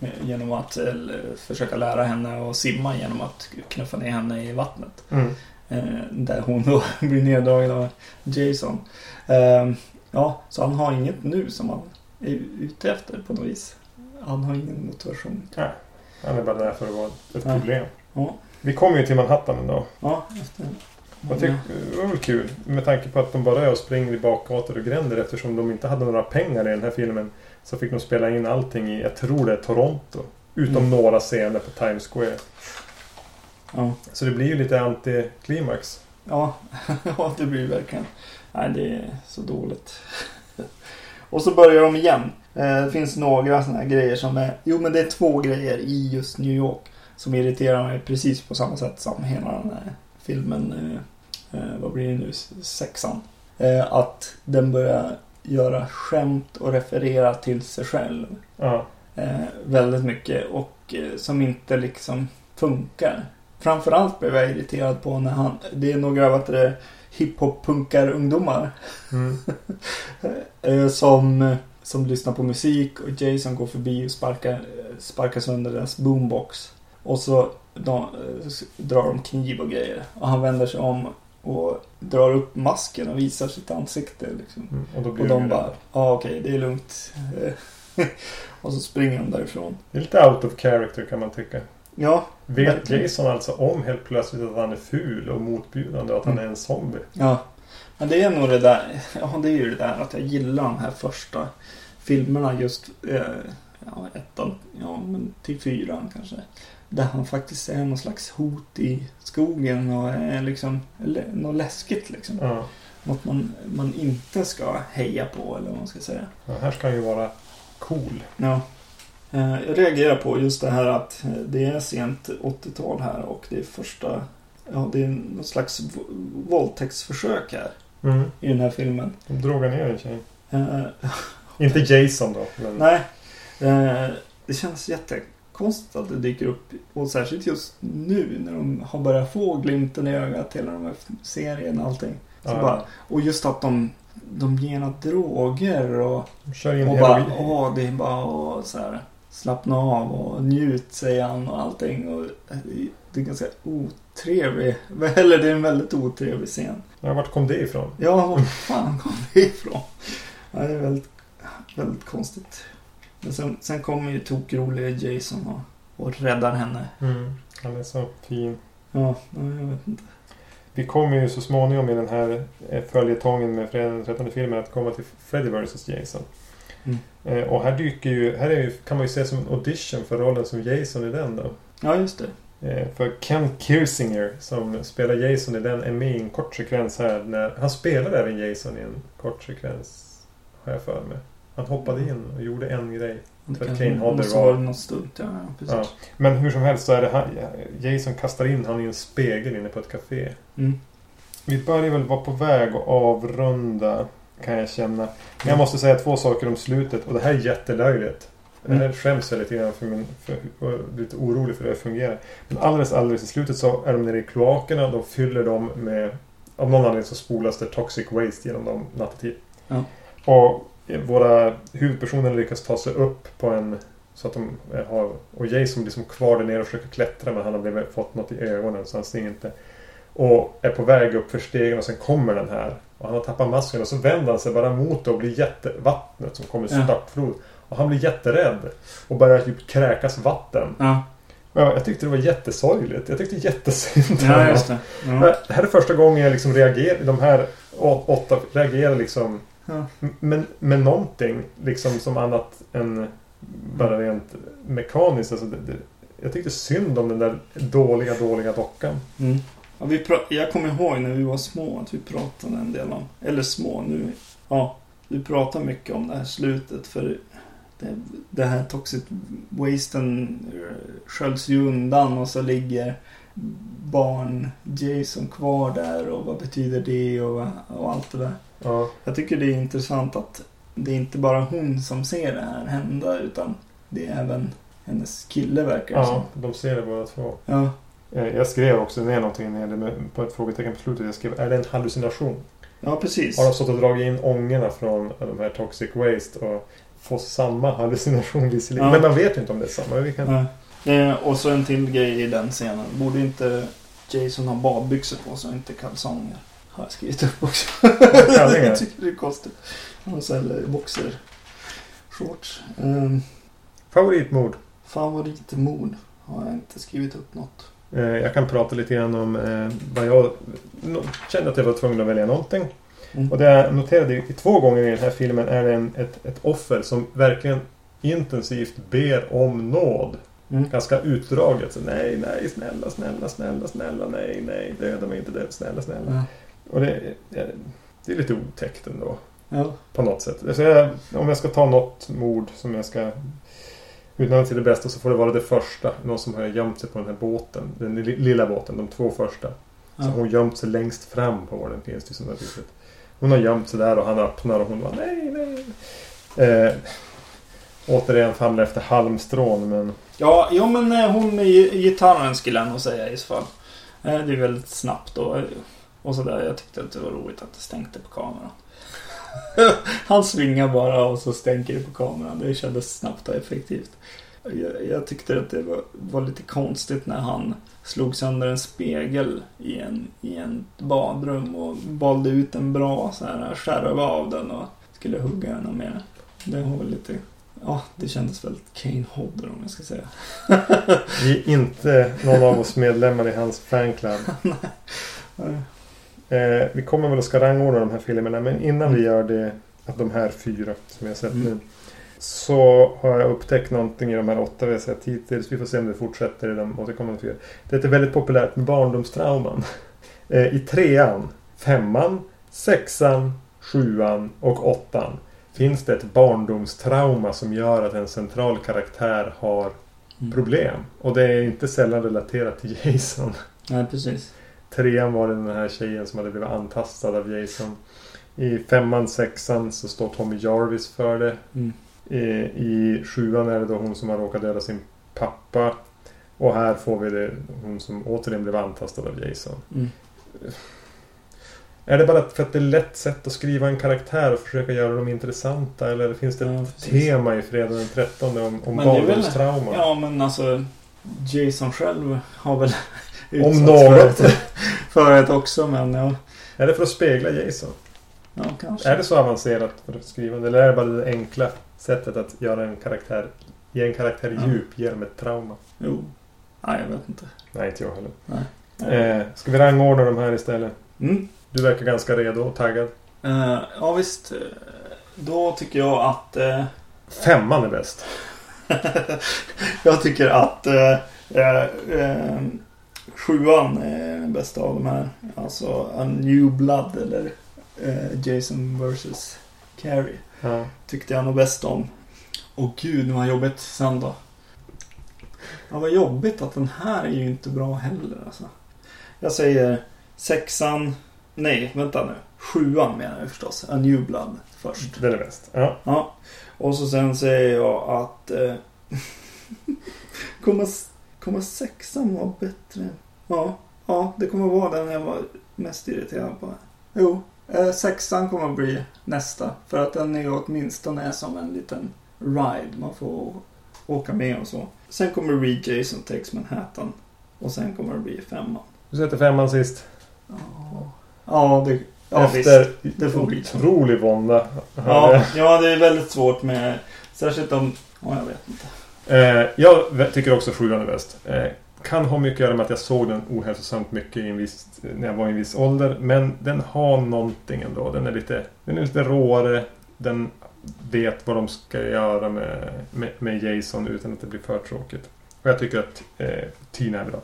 Speaker 2: Eh, Genom att eh, försöka lära henne att simma genom att knuffa ner henne i vattnet.
Speaker 1: mm.
Speaker 2: Eh, där hon då blir neddragen av Jason. Eh, ja, så han har inget nu som han är ute efter på något vis. Han har ingen motivation.
Speaker 1: Han är bara där för att vara ett problem.
Speaker 2: Ja,
Speaker 1: Vi kommer ju till Manhattan ändå.
Speaker 2: ja efter.
Speaker 1: Jag tycker det var väl kul. Med tanke på att de bara är och springer i bakgator och gränder eftersom de inte hade några pengar i den här filmen. Så fick de spela in allting i, jag tror det är Toronto. Utom
Speaker 2: Mm.
Speaker 1: några scener på Times Square.
Speaker 2: Ja.
Speaker 1: Så det blir ju lite antiklimax.
Speaker 2: Ja, ja, det blir verkligen. Nej, det är så dåligt. Och så börjar de igen. Eh, Det finns några sådana här grejer som är... Jo, men det är två grejer i just New York som irriterar mig precis på samma sätt som hela den här filmen. Eh, Vad blir det nu? Sexan. Eh, Att den börjar göra skämt och referera till sig själv.
Speaker 1: Ja.
Speaker 2: Eh, väldigt mycket och som inte liksom funkar. Framförallt blev jag irriterad på när han, det är några vad det, hiphop-punkar-ungdomar
Speaker 1: Mm.
Speaker 2: som, som lyssnar på musik och Jason går förbi och sparkar, sparkar sönder deras boombox. Och så de, drar de kniv och grejer. Och han vänder sig om och drar upp masken och visar sitt ansikte. Liksom.
Speaker 1: Mm. Och
Speaker 2: Och de bara, ja okej, det är lugnt. Och så springer de därifrån.
Speaker 1: Det är lite out of character kan man tycka.
Speaker 2: Ja,
Speaker 1: Vet
Speaker 2: Verkligen.
Speaker 1: Jason alltså om helt plötsligt att han är ful och motbjudande och att han är en zombie?
Speaker 2: Ja. Men det är nog det där. Ja, det är ju det där att jag gillar de här första filmerna just. Eh, ja, ettan. Ja, men till fyran kanske. Där han faktiskt är någon slags hot i skogen och är liksom något läskigt liksom.
Speaker 1: Ja.
Speaker 2: Något man, man inte ska heja på eller vad man ska säga.
Speaker 1: Ja, här ska han ju vara cool.
Speaker 2: Ja. Eh, Jag reagerar på just det här att eh, det är sent 80-tal här och det är första... Ja, det är någon slags våldtäktsförsök här
Speaker 1: Mm.
Speaker 2: i den här filmen.
Speaker 1: De drogar ner en tjej.
Speaker 2: Eh,
Speaker 1: Inte Jason då. Men...
Speaker 2: nej, det känns jättekonstigt att det dyker upp. Och särskilt just nu när de har börjat få glimten i ögat hela de här serien och allting. Så
Speaker 1: Ja.
Speaker 2: bara, och just att de de ger några droger och,
Speaker 1: De kör in
Speaker 2: och bara åh det är bara att så här, slappna av och njut säger han och allting. Och det är ganska otrevlig, eller det är en väldigt otrevlig scen.
Speaker 1: Ja, vart kom det ifrån?
Speaker 2: Ja, var fan kom det ifrån? Ja, det är väldigt, väldigt konstigt. Men sen, sen kommer ju tokroliga Jason och, och räddar henne.
Speaker 1: Mm. Han är så fin.
Speaker 2: Ja, ja, jag vet inte.
Speaker 1: Vi kommer ju så småningom i den här eh, följetongen med fredagen den 13 filmen att komma till Freddy vs Jason.
Speaker 2: Mm.
Speaker 1: Eh, Och här dyker ju, här är ju, kan man ju se som en audition för rollen som Jason i den då.
Speaker 2: Ja, just det.
Speaker 1: Eh, För Ken Kirsinger som spelar Jason i den är med i en kort sekvens här. När, han spelar även Jason i en kort sekvens. Har jag för mig. Han hoppade in och gjorde en grej.
Speaker 2: Det
Speaker 1: För
Speaker 2: kanske
Speaker 1: Kane Hodder var-
Speaker 2: något stunt. Ja, precis.
Speaker 1: Ja. Men hur som helst så är det han, Jason kastar in han i en spegel inne på ett café.
Speaker 2: Mm.
Speaker 1: Vi börjar väl vara på väg att avrunda kan jag känna. Men jag måste säga två saker om slutet och det här är jättelöjligt.
Speaker 2: Mm.
Speaker 1: Jag skäms jag lite grann för min... För, och lite orolig för hur det fungerar. Men alldeles, alldeles i slutet så är de nere i kloakerna. Då fyller de med... Av någon anledning så spolas det toxic waste genom dem nattetid.
Speaker 2: Ja.
Speaker 1: Och våra huvudpersoner lyckas ta sig upp på en... Så att de har... Och Jason blir som kvar där nere och försöker klättra men han har blivit, fått något i ögonen så han ser inte. Och är på väg upp för stegen och sen kommer den här. Och han har tappat masken och så vänder han sig bara mot det och blir jättevattnet som kommer i
Speaker 2: Ja.
Speaker 1: störtflod. Och han blir jätterädd. Och börjar typ kräkas vatten.
Speaker 2: Ja,
Speaker 1: Ja, jag tyckte det var jättesorgligt. Jag tyckte jättesynd
Speaker 2: ja just det. Ja.
Speaker 1: Men Det här är första gången jag liksom reagerar, de här åtta reagerar liksom
Speaker 2: Ja.
Speaker 1: med, med någonting liksom som annat än bara rent mekaniskt. Alltså det, det, jag tyckte synd om den där dåliga, dåliga dockan.
Speaker 2: Mm. Ja, vi jag kommer ihåg när vi var små att vi pratade en del om, eller små nu, ja, vi pratar mycket om det här slutet för det, det här toxic wasten eh, sköljs ju undan och så ligger barn Jason kvar där och vad betyder det och, och allt det där.
Speaker 1: Ja,
Speaker 2: Jag tycker det är intressant att det är inte bara hon som ser det här hända utan det är även hennes kille verkar
Speaker 1: ja
Speaker 2: som.
Speaker 1: de ser det båda två.
Speaker 2: Ja.
Speaker 1: Eh, Jag skrev också ner någonting med, på ett frågetecken på slutet. Jag skrev, är det en hallucination?
Speaker 2: ja, precis.
Speaker 1: Har de stått och dragit in ångorna från de här toxic waste och får samma hallucination visserligen.
Speaker 2: Ja.
Speaker 1: Men man vet ju inte om det är samma. Vi kan...
Speaker 2: Ja. Eh, och så en till grej i den scenen. Borde inte Jason ha badbyxor på sig och inte kalsonger? Har jag skrivit upp också. jag tycker det är konstigt. Han säljer boxer shorts. Eh,
Speaker 1: Favoritmord?
Speaker 2: favoritmord. Har jag inte skrivit upp något.
Speaker 1: Eh, Jag kan prata lite grann om eh, vad jag no- kände att jag var tvungen att välja någonting.
Speaker 2: Mm.
Speaker 1: Och det jag noterade i två gånger i den här filmen är det en, ett, ett offer som verkligen intensivt ber om nåd.
Speaker 2: Mm.
Speaker 1: Ganska utdraget. Så, nej, nej, snälla, snälla, snälla, snälla, nej, nej, döda mig inte, döda, snälla, snälla.
Speaker 2: Ja.
Speaker 1: Och det, det, det är lite otäckt ändå.
Speaker 2: Ja.
Speaker 1: På något sätt. Så jag, om jag ska ta något mord som jag ska utnämna till det bästa så får det vara det första. Någon som har gömt sig på den här båten. Den li- lilla båten, de två första. Så
Speaker 2: Ja.
Speaker 1: hon gömt sig längst fram på den finns det som ett litet. Hon har gömt sig där och han öppnar och hon bara nej, nej. Eh, återigen famlar efter halmstrån men
Speaker 2: Ja, jo men eh, hon med gi- gitarren skulle jag nog säga i så fall. Eh, Det är väldigt snabbt och, och sådär. Jag tyckte att det var roligt att det stänkte på kameran. Han svingar bara och så stänker det på kameran. Det kändes snabbt och effektivt. Jag, jag tyckte att det var, var lite konstigt när han slog sönder en spegel i en, i en badrum och valde ut en bra så här skärv av den och skulle hugga den med. Det var väl lite Ja, det kändes väldigt Kane Hodder om jag ska säga.
Speaker 1: vi är inte någon av oss medlemmar i hans fanclub.
Speaker 2: Nej.
Speaker 1: Eh, vi kommer väl att ska rangordna de här filmerna men innan vi gör det, att de här fyra som jag har sett
Speaker 2: Mm.
Speaker 1: nu. Så har jag upptäckt någonting i de här åtta vi har sett hittills. Vi får se om det fortsätter i de återkommande fyra. Det är väldigt populärt med barndomstrauman. Eh, I trean, femman, sexan, sjuan och åttan finns det ett barndomstrauma som gör att en central karaktär har
Speaker 2: Mm.
Speaker 1: problem. Och det är inte sällan relaterat till Jason.
Speaker 2: Nej, precis.
Speaker 1: Trean var det den här tjejen som hade blivit antastad av Jason. I femman, sexan så står Tommy Jarvis för det.
Speaker 2: Mm.
Speaker 1: I, I sjuan är det då hon som har råkat döda sin pappa. Och här får vi det hon som återigen blev antastad av Jason.
Speaker 2: Mm.
Speaker 1: Är det bara för att det är lätt sätt att skriva en karaktär och försöka göra dem intressanta? Eller finns det
Speaker 2: Ja,
Speaker 1: ett
Speaker 2: precis.
Speaker 1: tema i Fredag den 13 om, om barndomstrauma?
Speaker 2: Ja, men alltså Jason själv har väl
Speaker 1: Om något.
Speaker 2: För, för det också, men ja.
Speaker 1: Är det för att spegla Jason?
Speaker 2: Ja, kanske.
Speaker 1: Är det så avancerat för att skriva? Eller är det bara det enkla sättet att göra en karaktär Ge en karaktär
Speaker 2: Ja.
Speaker 1: djup genom ett trauma?
Speaker 2: Jo. Nej, jag vet inte.
Speaker 1: Nej, inte jag heller.
Speaker 2: Nej.
Speaker 1: Eh, ska vi rangordna de här istället?
Speaker 2: Mm.
Speaker 1: Du verkar ganska redo och taggad.
Speaker 2: Eh, ja, visst. Eh, Då tycker jag att... eh,
Speaker 1: Femman är bäst.
Speaker 2: jag tycker att eh, eh, eh, sjuan är den bästa av de här. Alltså A New Blood eller eh, Jason vs. Carrie.
Speaker 1: Ja.
Speaker 2: Tyckte jag nog bäst om. Och gud vad jobbigt sen då. Ja, vad jobbigt att den här är ju inte bra heller alltså. Jag säger sexan. Nej, vänta nu. Sjuan menar jag förstås. A New Blood först.
Speaker 1: Den är bäst. Ja.
Speaker 2: Ja. Och så sen säger jag att... Eh, kommer sexan vara bättre? Ja. Ja, det kommer vara den jag var mest irriterad på. Jo. Eh, sexan kommer att bli nästa. För att den är åtminstone som en liten ride. Man får åka med och så. Sen kommer bli Jason Takes Manhattan. Och sen kommer det bli femman.
Speaker 1: Du sätter femman sist.
Speaker 2: Ja, ja, det, ja
Speaker 1: Efter
Speaker 2: visst. Det får bli så.
Speaker 1: otrolig vånda.
Speaker 2: Ja, ja, det är väldigt svårt med... Särskilt om... Ja, jag vet inte.
Speaker 1: Eh, jag tycker också sjuan är bäst. Eh, kan ha mycket att göra med att jag såg den ohälsosamt mycket i en viss, när jag var i en viss ålder. Men den har någonting ändå. Den är lite, den är lite råare. Den vet vad de ska göra med, med, med Jason utan att det blir för tråkigt. Och jag tycker att eh, Tina är bra.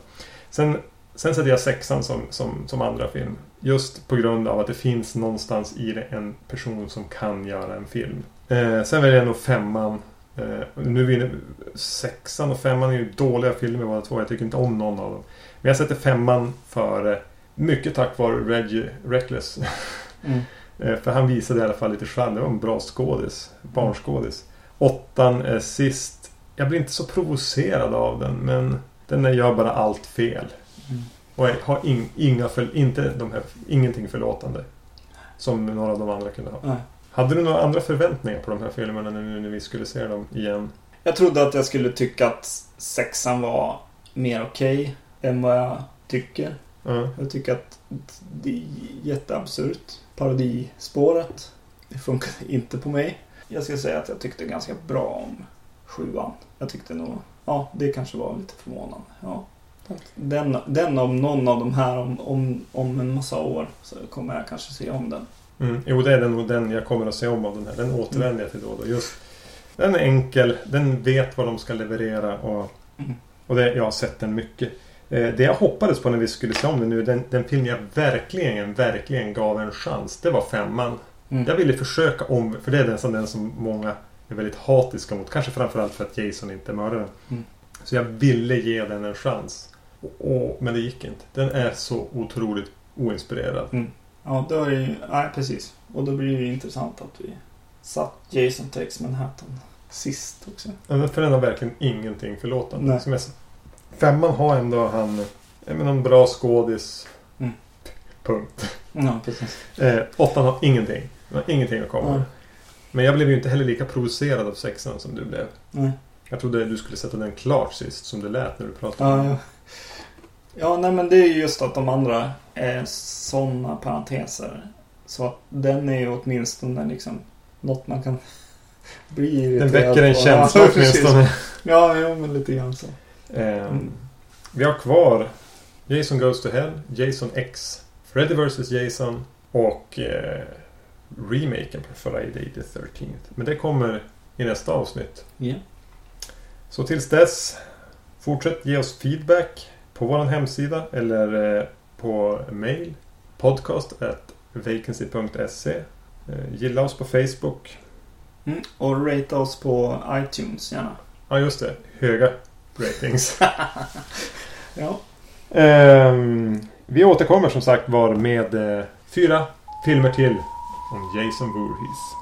Speaker 1: Sen, sen sätter jag sexan som, som, som andra film. Just på grund av att det finns någonstans i det en person som kan göra en film. Eh, sen väljer jag nog femman. Eh, nu vinner sexan och femman är ju dåliga filmer båda två. Jag tycker inte om någon av dem. Men jag sätter femman för mycket tack vare Reggie Reckless.
Speaker 2: Mm.
Speaker 1: Eh, för han visade i alla fall lite charm. Det var en bra skådis. Barnskådis. Åttan är sist. Jag blir inte så provocerad av den men den gör bara allt fel.
Speaker 2: Mm.
Speaker 1: Och har in, inga för, inte de här, ingenting förlåtande. Som några av de andra kunde ha.
Speaker 2: Nej.
Speaker 1: Hade du några andra förväntningar på de här filmerna nu när vi skulle se dem igen?
Speaker 2: Jag trodde att jag skulle tycka att sexan var mer okej än vad jag tycker.
Speaker 1: Ja.
Speaker 2: Jag tycker att det är jätteabsurt. Parodispåret. Det funkar inte på mig. Jag ska säga att jag tyckte ganska bra om sjuan. Jag tyckte nog... Ja, det kanske var lite förvånande. Ja. Den, den om någon av de här om, om, om en massa år så kommer jag kanske se om den.
Speaker 1: Mm. Jo, det är nog den jag kommer att se om av den här. Den återvänder jag till då och då. Just, den är enkel. Den vet vad de ska leverera. Och,
Speaker 2: Mm.
Speaker 1: och det, jag har sett den mycket. Eh, det jag hoppades på när vi skulle se om den nu. Den, den film jag verkligen, verkligen gav en chans. Det var femman.
Speaker 2: Mm.
Speaker 1: Jag ville försöka om, för det är nästan den som många är väldigt hatiska mot. Kanske framförallt för att Jason inte är mördaren.
Speaker 2: Mm.
Speaker 1: Så jag ville ge den en chans. Och, och, men det gick inte. Den är så otroligt oinspirerad.
Speaker 2: Ja, då är det ju... Nej, precis. Och då blir det ju intressant att vi satt Jason Takes Manhattan sist också.
Speaker 1: Ja, För den har verkligen ingenting förlåtande.
Speaker 2: Nej.
Speaker 1: Som sa. Femman har ändå han... Jag menar, en bra skådis.
Speaker 2: Mm.
Speaker 1: Punkt.
Speaker 2: Ja, precis.
Speaker 1: Eh, åttan har ingenting. Har ingenting att komma med. Men jag blev ju inte heller lika provocerad av sexan som du blev.
Speaker 2: Nej.
Speaker 1: Jag trodde du skulle sätta den klart sist som det lät när du pratade.
Speaker 2: Ja, ja. Ja, nej men det är ju just att de andra är sådana parenteser. Så att den är ju åtminstone liksom något man kan bli
Speaker 1: Den
Speaker 2: irriterad
Speaker 1: väcker en
Speaker 2: på.
Speaker 1: känsla
Speaker 2: ja,
Speaker 1: åtminstone.
Speaker 2: Ja, jo, men lite grann så.
Speaker 1: Eh,
Speaker 2: Mm.
Speaker 1: Vi har kvar Jason Goes to Hell, Jason X, Freddy vs Jason och eh, remaken på Friday the 13th. Men det kommer i nästa avsnitt.
Speaker 2: Ja.
Speaker 1: Så tills dess, fortsätt ge oss feedback på vår hemsida eller eh, på mail. Podcast at vacancy.se. Eh, gilla oss på Facebook.
Speaker 2: Mm. Och rate oss på iTunes gärna.
Speaker 1: Ja, just det. Höga ratings.
Speaker 2: Ja.
Speaker 1: Ehm, vi återkommer som sagt var med eh, fyra filmer till om Jason Voorhees.